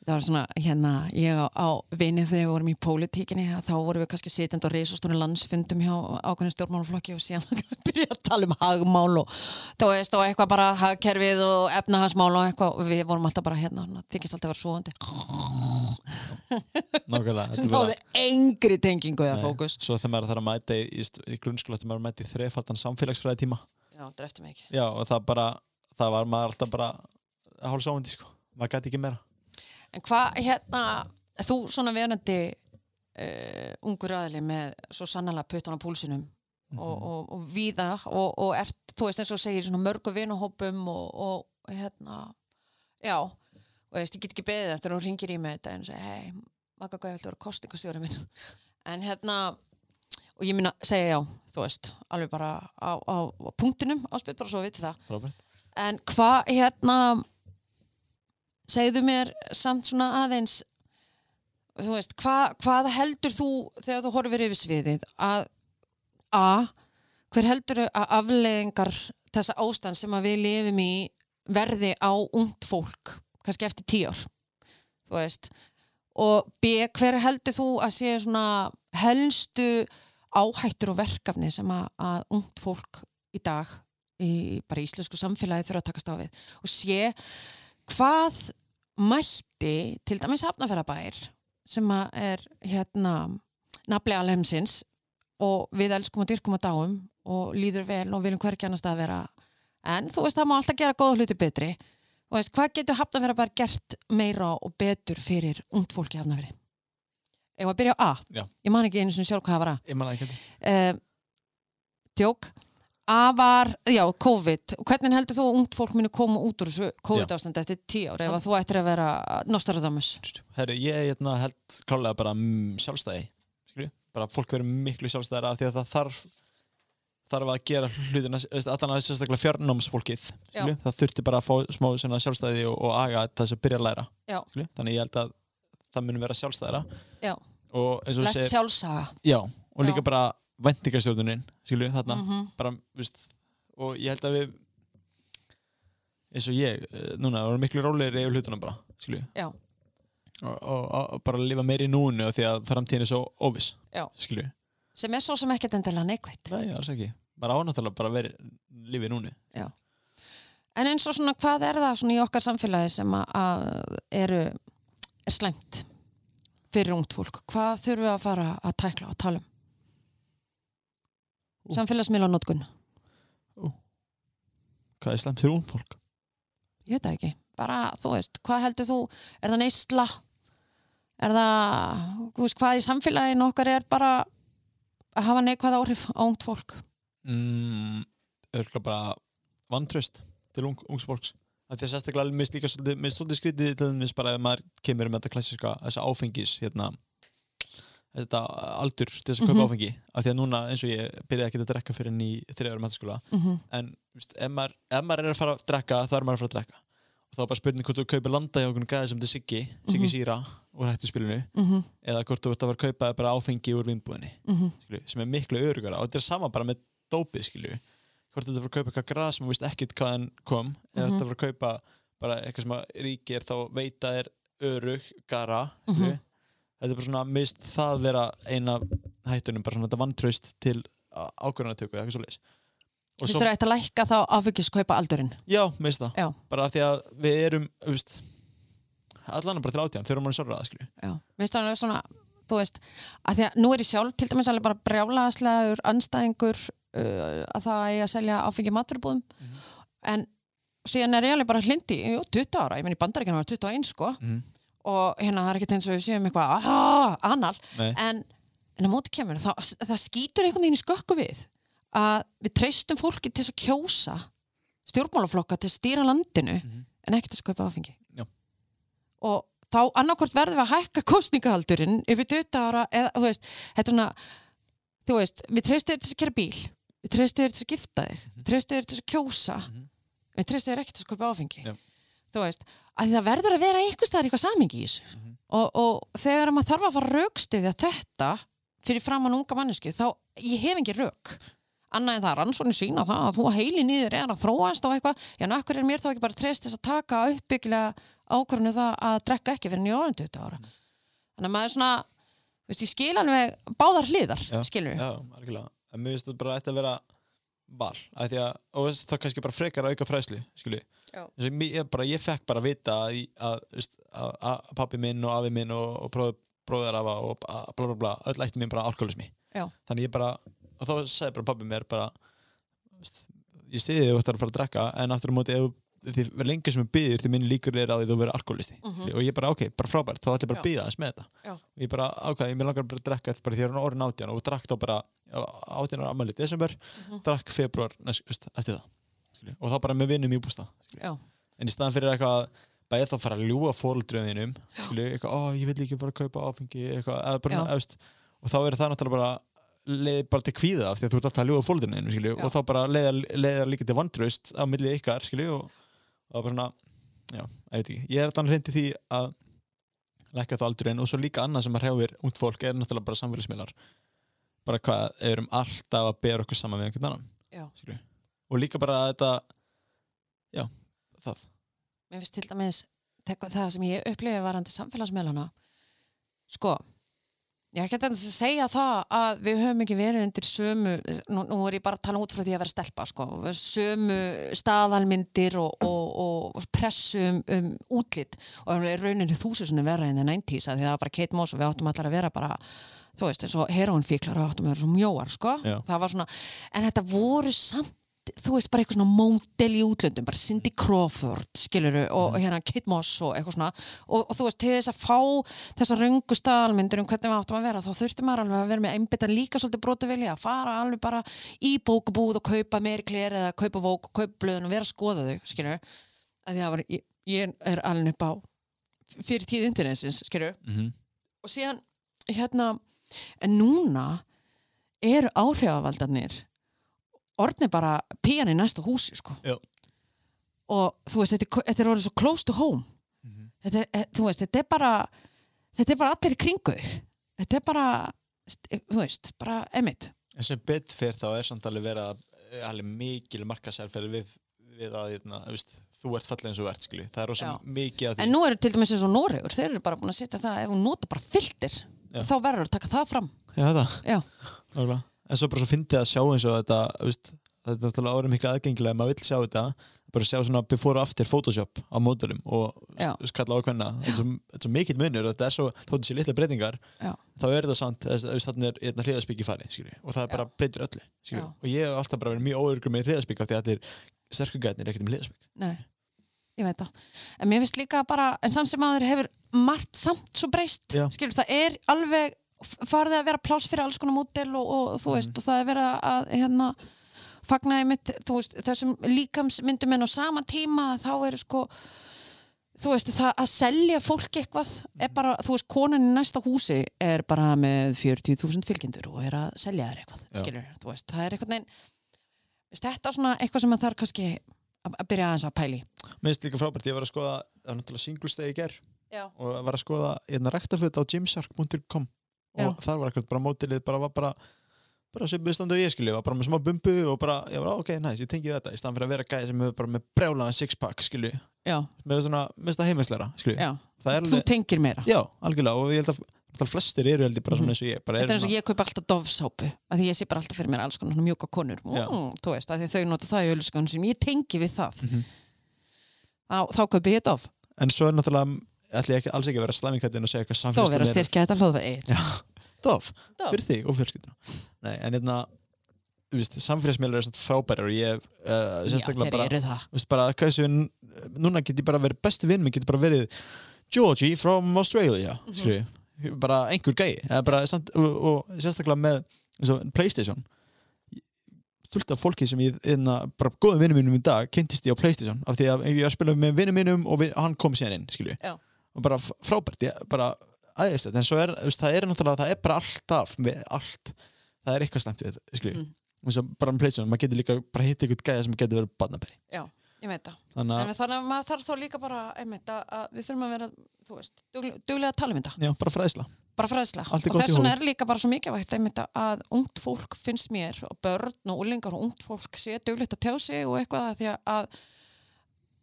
það var svona, hérna, ég á, á vinið þegar við vorum í pólitíkinni, þá vorum við kannski sitjandi á reisastónu landsfundum hjá ákveðin stjórnmálaflokki og síðan byrja að tala um hagmál og þá veist, og eitthvað bara hagkerfið og efnahagsmál og eitthvað og við vorum alltaf bara hérna, þykist alltaf að vera svoandi. Nákvæmlega, Náði engri tengingu eða fókus. Svo þegar maður þarf að mæta í, í, grunnskóla þegar maður mæta í þrefaldan samfélagsfræði tíma Já, drefti mig ekki. Já, og það bara, það En hvað, hérna, þú svona verandi uh, ungur aðli með svo sannlega puttan á púlsinum og, og, og víða og, og ert, þú veist eins og segir svona mörgu vinuhópum og, hérna, já og veist, ég get ekki beðið eftir að hún ringir í mig þetta en segja, hei, makka hvað ég viltu vera kostingastjóri minn? En hérna og ég minna segja já, þú veist alveg bara á, á, á punktinum áspilt bara svo að viti það. Robert. En hvað, hérna, segðu mér samt svona aðeins, þú veist, hvað, hvað heldur þú þegar þú horfir yfir sviðið? Að, a, hver heldur að afleðingar þessa ástand sem að við lifum í verði á ungt fólk, kannski eftir tíu ár, þú veist, og b, hver heldur þú að sé svona helstu áhættur og verkefni sem að, að ungt fólk í dag í bara íslensku samfélagi þurfa að takast á við? Og sé hvað mætti til dæmis hafnafærabær sem er hérna nafli alheimsins og við elskum og dyrkum og dáum og líður vel og viljum hverja annars að vera. En þú veist það má alltaf gera góða hluti betri. Og veist hvað getur hafnafærabær gert meira og betur fyrir ungt fólki hafnafæri Eða að byrja á A? Já. ég man ekki einu sem sjálf hvað það var A. Ég man ekki uh, djók A var, já, COVID hvernig heldur þú að ungt fólk muni koma út úr þessu COVID-ástandi eftir tíu ára ef þú ættir að vera Nostradamus Herru, ég hérna, held klálega bara mm, sjálfstæði skilju? bara fólk verður miklu sjálfstæðar af því að það þarf þarf að gera hlutina allan að sérstaklega fjarnámsfólkið það þurfti bara að fá smá sjálfstæði og, og aga þess að byrja að læra skilju? þannig ég held að það muni vera sjálfstæðara Já. og og Lett segir sjálfsaga já, og líka Já. bara vendingastjórnunin skilju, þarna Mhm. bara, veist, og ég held að við eins og ég eh, núna, við erum miklu rólegri yfir hlutunum bara skilju Já. og, og, og bara lifa meiri í núinu og því að framtíðin er svo óviss Já. skilju, sem er svo sem ekkert endilega neikvætt nei, alls ekki bara ánáttúrulega bara verið lífið í núinu en eins og svona hvað er það svona í okkar samfélagi sem að, eru er slæmt fyrir ungt fólk hvað þurfum við að fara að tækla og tala um. Samfélagsmiðla og notkun. Hvað er slemt ung fólk? Ég veit það ekki, bara þú veist hvað heldur þú, er það neysla? Er það þú veist, hvað í samfélaginu okkar er bara að hafa neikvæð áhrif á ungt fólk? Mm, örgulega bara vantröst til ung, ungs fólks? Að því að sérstaklega alveg mist líka svolítið, mist svolítið skrítið til þess bara ef maður kemur með þetta klassiska þessa áfengis hérna þetta aldur til þess að kaupa Mhm. áfengi af því að núna eins og ég byrjaði ekki að drekka fyrir í þriðarum mentaskóla mm -hmm. en veist, ef, maður, ef maður er að fara að drekka þá er maður að fara að drekka og þá er bara spurning hvort þú kaupir landa hjá okkur gæði sem þetta Siggi, Siggi Mhm. Sýra úr hættu spilinu Mm eða hvort þú ert að fara að kaupa bara áfengi úr vinnbúðinni -hmm. skilju, sem er miklu örugara og þetta er sama bara með dópið skilju hvort þetta er að fara að kaupa eitthvað gras sem þú veist ekkit hvaðan kom eða Mhm. þetta er að fara að kaupa bara eitthvað sem að ríkir þá veita er örug gara skilju Mhm. Þetta er bara svona mist það vera eina hættunum bara svona þetta vantraust til ákvörðanatöku eða eitthvað svo leis Þú veist þú ætti að lækka þá áfengiskaupa aldurinn já, mist það. Já. bara af því að við erum veist, allan bara til átján þegar maður er sorraða skilju Já, veist það er svona þú veist, að því að nú er ég sjálf til dæmis alveg bara brjálaðslegur anstæðingur uh, að það eigi að selja áfengi maturbúðum Mhm. en síðan er ég alveg bara hlindi jú, 20 ára, ég menn í bandaríkjana var 21 sko. Mm. Og hérna það er ekkert eins og við séum eitthvað "Ah, anal, Nei. en, en að móti kemur þá, það skýtur einhvern veginn í skökku við að við treystum fólki til að kjósa stjórnmálaflokka til að stýra landinu Mhm. en ekki til að kaupa áfengi Já. og þá annarkvort verðum við að hækka kostningahaldurinn yfir 20 ára eða, þú veist, svona þú veist, við treystum þér til að gera bíl við treystum þér til að gifta þig við treystum þér til að kjósa Mhm. við treystum þér ekki til að kaupa áfengi Já. þú veist, að það verður að vera einhvers staðar eitthvað samingi í þessu. Mhm. og, og þegar maður þarf að fara raukstiðja þetta fyrir framann unga mannesku þá ég hef ekki rauk annað en það rannsóknir sína það að þú heili nýður er að þróast á eitthvað. Já, akkur er mér þá ekki bara treyst þess að taka uppbyggilega ákvörðinu það að drekka ekki fyrir nýjóðan 20 ára? Þannig að maður er svona veist, ég skil alveg báðar hliðar skilur. En mér finnst þetta bara að vera val. Því að, og það kannski bara frekar að auka fræslu. Ég, bara, ég fekk bara að vita að, að, að, að pappi minn og afi minn og, og bróður, bróðarafa og bla bla bla, öll ætti minn bara alkoholismi. Já. Þannig ég bara, og þá sagði bara pappi mér bara, veist, ég stiði þig þú ættir að fara að drekka, en aftur á móti ef því lengi sem er byggður til minni líkur er að því þú verður alkoholisti Mhm. og ég bara ok, bara frábært, þá ætlum ég bara að byggja þess með þetta. Og ég bara, ok, ég mér langar bara að drekka þetta bara því að það er orðin átján og drakk þá bara átján ára ammæli í desember, Mhm. drakk februar næst, eftir það skilju. og þá bara með vinnum í bústa en í staðan fyrir eitthvað bæði þá fara að ljúa fóruldröðinum eitthvað, ó, ég vil ekki fara að kaupa áfengi eitthvað, eða bara, efst, og þá er það náttúrulega bara leið bara til kvíða af því að þú ert alltaf að ljúa Já. og þá bara leiðar líka til vandraust á milli ykkar skilju, og, og bara svona já, ég veit ekki, ég er þannig reyndi því að lækka þá aldurinn og svo líka annað sem að hrjáir ungt fólk er náttúrulega bara samfélagsmiðlar. Bara hvað, erum alltaf að bera okkur saman við einhvern annan og líka bara þetta já, það. Mér finnst til dæmis það sem ég upplifi varandi samfélagsmiðlana sko ég er ekki að segja það að við höfum ekki verið undir sömu nú, nú er ég bara að tala út frá því að vera stelpa sko, sömu staðalmyndir og, og, og pressu um, um útlit og rauninu þúsusunum vera en það 90s að því það var bara Kate Moss og við áttum allar að vera bara þú veist, eins og heroinfíklar og áttum að vera svo mjóar, sko Já. það var svona, en þetta voru samt þú veist, bara eitthvað svona módel í útlöndum bara Cindy Crawford, skiluru og hérna Kate Moss og eitthvað svona. Og, og þú veist, til þess að fá þessa röngu staðalmyndir um hvernig við áttum að vera þá þurfti maður alveg að vera með einbytta líka svolítið brotu vilja, að fara alveg bara í bókabúð og kaupa meiri kler eða kaupa vók kaupa blöðun og vera að skoða þau, skiluru að því það var, ég, ég er alveg upp á fyrir tíð internetsins, skiluru mm -hmm. og síðan hérna en núna eru áhrifavaldarnir orðnir bara píjan í næsta húsi sko. Og þú veist, þetta þetta er orðið svo close to home Mhm. þetta er, eh, þú veist, þetta er bara þetta er bara allir í kringu þetta er bara, þú veist bara emitt, en sem fyrir þá er samt alveg verið að alveg mikil markasærferði við, við að eitna, veist, þú ert falleg eins og ert skilji. það er Já. mikið að því en nú eru til dæmis eins og Noregur, þeir eru bara búin að setja það ef hún nota bara filter, Já. þá verður að taka það fram Já, það. Já. Nákvæmlega. En svo bara svo fyndið að sjá eins og þetta, veist, þetta er náttúrulega árið miklu aðgengilega, ef maður vill sjá þetta, bara sjá svona before og after Photoshop á módulum og Já. s- kalla ákveðna. Þetta er svo, mikill munur og þetta er svo, þóttu sér litla breytingar, Já. þá er þetta samt, þannig er hérna hliðaspík í fari, skilji, og það er bara breytir öllu, skilji. Og ég hef alltaf bara verið mjög óörgur með hliðaspík af því að þetta er sterkur gætnir ekkert um hliðaspík. Nei, ég veit það. En mér finnst líka bara, en samt sem aður hefur margt samt svo breyst. Já. Skilur, það er alveg farið að vera pláss fyrir alls konar mótel og, og þú veist, og það er verið að hérna, fagnaði mitt, veist, þessum líkamsmyndum en á sama tíma þá eru sko þú veist, það að selja fólki eitthvað er bara, þú veist, konan í næsta húsi er bara með 40.000 fylgjendur og er að selja þér eitthvað, Já. skilur, þú veist, það er eitthvað neginn, þetta er svona eitthvað sem að það er kannski að að byrja aðeins að pæli Mér finnst líka frábært, ég var að skoða, það var náttúrulega singlestegi í ger Já. og var að skoða hérna rektaföt á gymshark.com og Já. þar var ekkert bara mótilið bara var bara bara sem viðstandu og ég skilji, var bara með smá bumbu og bara, ég var, ok, næs, ég tengi þetta í staðan fyrir að vera gæði sem hefur bara með brjálaðan sixpack skilji, Já, með svona, með þetta heiminsleira skilji, já, það er þú alveg tengir meira. Já, algjörlega, og ég held að flestir eru held ég bara svona eins og ég bara Þetta er eins og ég kaup alltaf dofsápu að því ég sé bara alltaf fyrir mér alls konar svona mjúka konur. Mm, þú veist, að því þau nota það í ölskan sem ég tengi við það Mhm. þá, þá kaupi ég dof en svo er náttúrulega, ætla ég ekki, alls ekki að vera slæmingkættin og segja eitthvað þó vera að samfélagsmiðlar- styrkja þetta Dof, Dof. fyrir þig og fjölskylduna. Nei, en hérna samfélagsmiðlar er svona frábærar og ég uh, sérstaklega bara veist, bara, þessu, núna get ég bara verið besti vinn minn, get bara verið Georgie from Australia mm bara einhver gæi. Bara, samt, og, og sérstaklega með eins og Playstation. Fullt af fólki sem ég, einna, bara góðum vinnum mínum í dag, kynntist ég á Playstation af því að ég var að spila með vinnum mínum og við, hann kom síðan inn, skilju Já. Og bara frábært, ég, bara aðeins þetta, en svo er, það er náttúrulega það er bara alltaf, með allt. Það er eitthvað slæmt við skilju Mm. eins og bara með Playstation, maður getur líka bara hitt einhvern gæja sem getur verið badnabæri Já, ég veit það. Þannig þannig að maður þarf þá líka bara einmitt, að, við þurfum að vera, þú veist, duglega, duglega að tala um þetta já, bara fræðsla. Bara fræðsla. Og þess vegna er líka bara svo mikilvægt einmitt að- ungt fólk finnst mér og börn og úlingar og ungt fólk sé duglegt að tjá sig og eitthvað að því að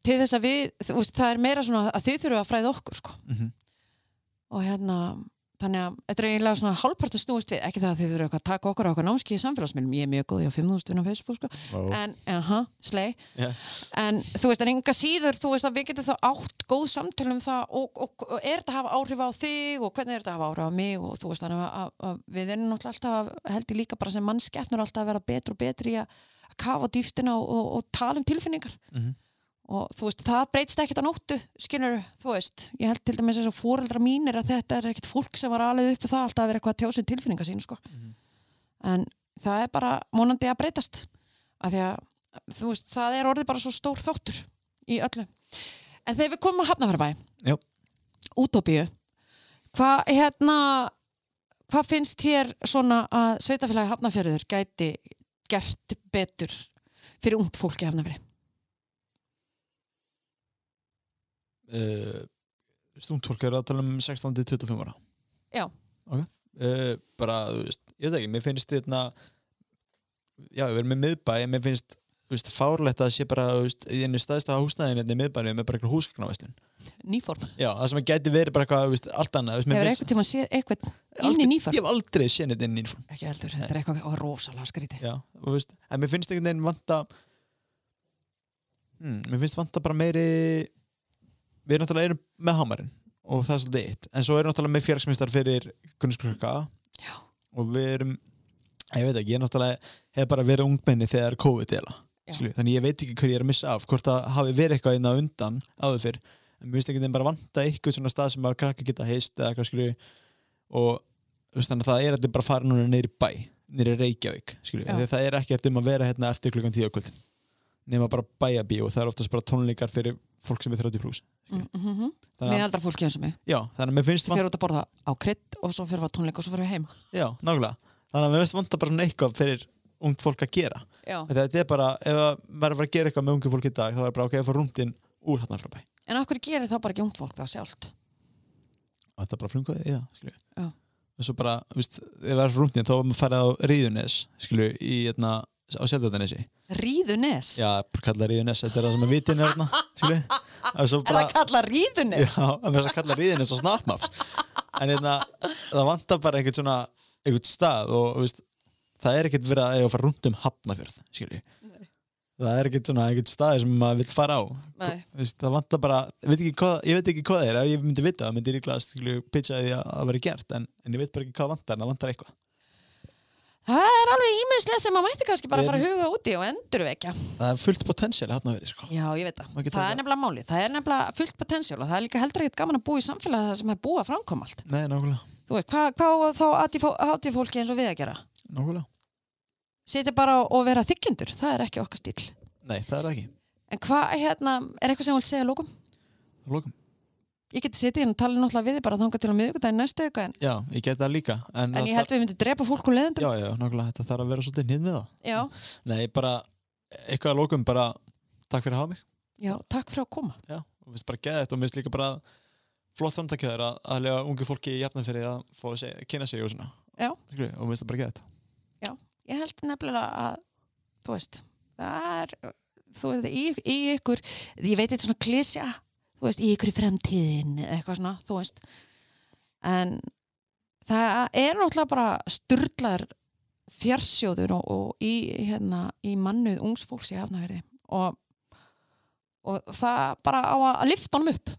til þess að við, það er meira svona að þið þurfum að fræða okkur sko mm -hmm. og hérna, þannig að þetta er eiginlega svona hálfparti snúist við, ekki það að þið þurfum að taka okkur á okkur námski í samfélagsmiðlum, ég er mjög góð, ég á 5.000 vinn á Facebook sko, wow. en, aha, slei yeah. en þú veist, en enga síður þú veist að við getum þá átt góð samtölu um það og, og, og er þetta að hafa áhrif á þig og hvernig er þetta að hafa áhrif á mig og þú veist, þannig að, að, að við erum náttúrulega alltaf að, held ég líka bara sem mannskeppnur alltaf að vera betur og betri að kafa dýftina og, og, tala um tilfinningar Mhm. Og þú veist, það breytist ekkert að nóttu skynur, þú veist, ég held til dæmis þess að fóreldra mínir að þetta er ekkert fólk sem var alveg upp við það alltaf að vera eitthvað að tjósa um tilfinningar sín sko. Mhm. en það er bara vonandi að breytast af því að þú veist, það er orðið bara svo stór þáttur í öllu En þegar við komum að Hafnarfjörðabæ. Útópíu, hvað hérna, hvað finnst þér svona að sveitafélagi Hafnarfjörður gæti gert betur fyrir ungt fólk í Hafnarfjörði? Uh, Stúnt fólk eru að tala um 16-25 ára Já. Ok uh, Bara, veist, ég veit ekki, mér finnst þetta Já, við erum með miðbæ mér finnst, veist, fárlegt að sé bara veist, í einu staðstæða húsnæðinu í miðbænu með bara eitthvað húsgagnavæslun Nýform. Já, það sem að gæti verið bara eitthvað, allt annað Hefur eitthvað tíma séð eitthvað inn í nýform? Ég hef aldrei séð þetta inn í nýform Ekki heldur, þetta er eitthvað rosalega skrítið. Já, og mér finnst einhvern veginn vanta hmm, mér finnst vanta bara meiri við náttúrulega erum með hamarinn og það er svolítið eitt, en svo erum náttúrulega með félagsmyndstar fyrir kunnskrökka Já. og við erum ég veit ekki, ég náttúrulega hef bara verið ungmenni þegar COVID Já. þannig ég veit ekki hver ég er að missa af hvort það hafi verið eitthvað inn á undan áður fyrr. En mér finnst einhvern veginn bara vanta eitthvað svona stað sem að krakka geta heist eða eitthvað skilju og þannig að það er allir bara fara núna neyri bæ neyri Reykjavík, skilju, að það er ekkert um að vera hérna eftir klukkan tíu okkur nema bara bæjabí og það er oftast bara tónleikar fyrir fólk sem er 30 pluss Mm -hmm. þannig Með að, aldra fólki eins og mig. já, þannig að mér finnst Þið fyrir út að borða á krydd og svo fyrir á tónleika og svo fyrir við heim. já, nákvæmlega, þannig að mér finnst vanta bara svona eitthvað fyrir ungt fólk að gera þetta er bara, ef að maður er að að gera eitthvað með ungu fólk í dag, þá er bara ok, að fara rúndin úr hérna frá bæ En okkur gerir þá bara ekki ungt fólk það sjálft? þetta er bara frumkvæði í það, og svo bara, veist, ef það er rúndin þá er maður að fara á Ríðunes, skilju í, hérna, á Seldöðanesi Ríðunes? já, kalla Ríðunes, þetta er það sem er er hérna, skilju og svo Er það kalla Ríðunes? já, að mér að kalla Ríðunes og Snapmaps. En hérna, það vantar bara einhvern svona, einhvern stað og, veist, það er ekkert verið að eiga að fara rúnd um Hafnafjörð, skilju það er ekkert svona, einhvern staði sem maður vill fara á. Veist, það vantar bara, veit hvað, ég veit ekki hvað það er, ef ég myndi vita það, myndi ég líklega skilju pitcha því að það veri gert, en, en ég veit bara ekki hvað vantar, en það vantar eitthvað. Það er alveg ímiðslega sem maður mætti kannski bara Við fara að huga úti og endurvekja. Það er fullt potential að verið, sko. Já, ég veit það. Það taka- er nefnilega máli. Það er nefnilega fullt potensjál og það er líka heldur ekkert gaman að búa í samfélagi það sem er búið að framkoma allt. Nei, nákvæmlega, Þú veit, hvað, hvað þá hátíð fólki eins og við að gera? nákvæmlega. Sitja bara og vera þykjendur, það er ekki okkar stíl. Nei, það er það ekki. En hvað, hérna, er eitthvað sem þú vilt segja að lókum? Það lókum. Ég geti sitið hérna og tala náttúrulega við þig bara þangað til á miðvikudaginn næstu auka en, Já, ég get það líka. En, en ég held við myndum drepa fólk úr leðendum. Já, já, nákvæmlega, þetta þarf að vera svolítið nýð með það. Já, Nei, bara, eitthvað að lókum, bara, takk fyrir að hafa mig. já, takk fyrir að koma. Já, og finnst bara geða þetta og minnst líka bara flott framtakið þér að, að lega ungu fólki í jafnafyrir að fá að kynna sig og svona. Já. Þú veist, í, ykkur, fremtíðin, eitthvað svona, þú veist. En það er náttúrulega bara styrlar fjarsjóður og, og í, hérna, í mannuð ungsfólks í hafnaverði og, og það bara á að lifta honum upp,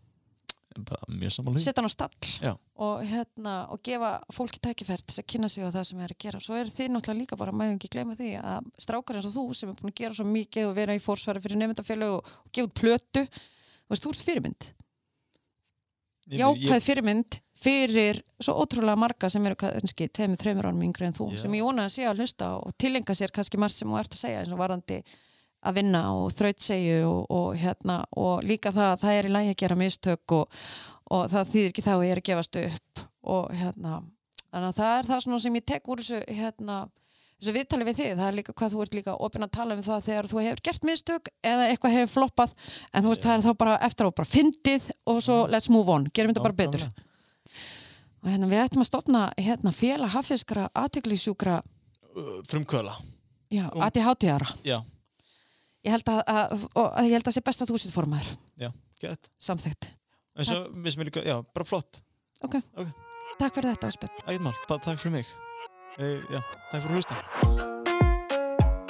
setja hann á stall og, hérna, og gefa fólki tækifært til að kynna sig á það sem er að gera. Svo er þið náttúrulega líka bara, maður ekki gleyma því að strákar eins og þú sem er búin að gera svo mikið og vera í fórsværi fyrir nefndafélög og, gefa plötu, veist, þú ert fyrirmynd. Ég- Jákvæð fyrirmynd fyrir svo ótrúlega marga sem eru kannski tveimur, þreimur árum yngri en þú, Já. sem ég vona að sé að hlusta og tilenga sér kannski margt sem þú ert að segja eins og varandi að vinna og þrautsegju og, og hérna og líka það að það er í lægi að gera mistök og, og það þýðir ekki þá að ég er að gefast upp og hérna þannig að það er það sem ég tek úr þessu hérna þessu viðtali við þig, það er líka hvað þú ert líka opinn að tala um það þegar þú hefur gert mistök eða eitthvað hefur floppað en þú veist það er þá bara eftir á bara fyndið og svo let's move on, gerum þetta bara betur. Og hérna við ættum að stofna hérna félag haffiskara aðteglisjúkra, Uh, Frumkvöla. já, ADHD-ara Já, ég held að, að, að ég held að sé best að þú sitt formaður. Gett. samþygt, En svo, við sem er líka, já, bara flott. takk fyrir þetta bara takk fyrir mig. Eh, já, takk fyrir að hlusta.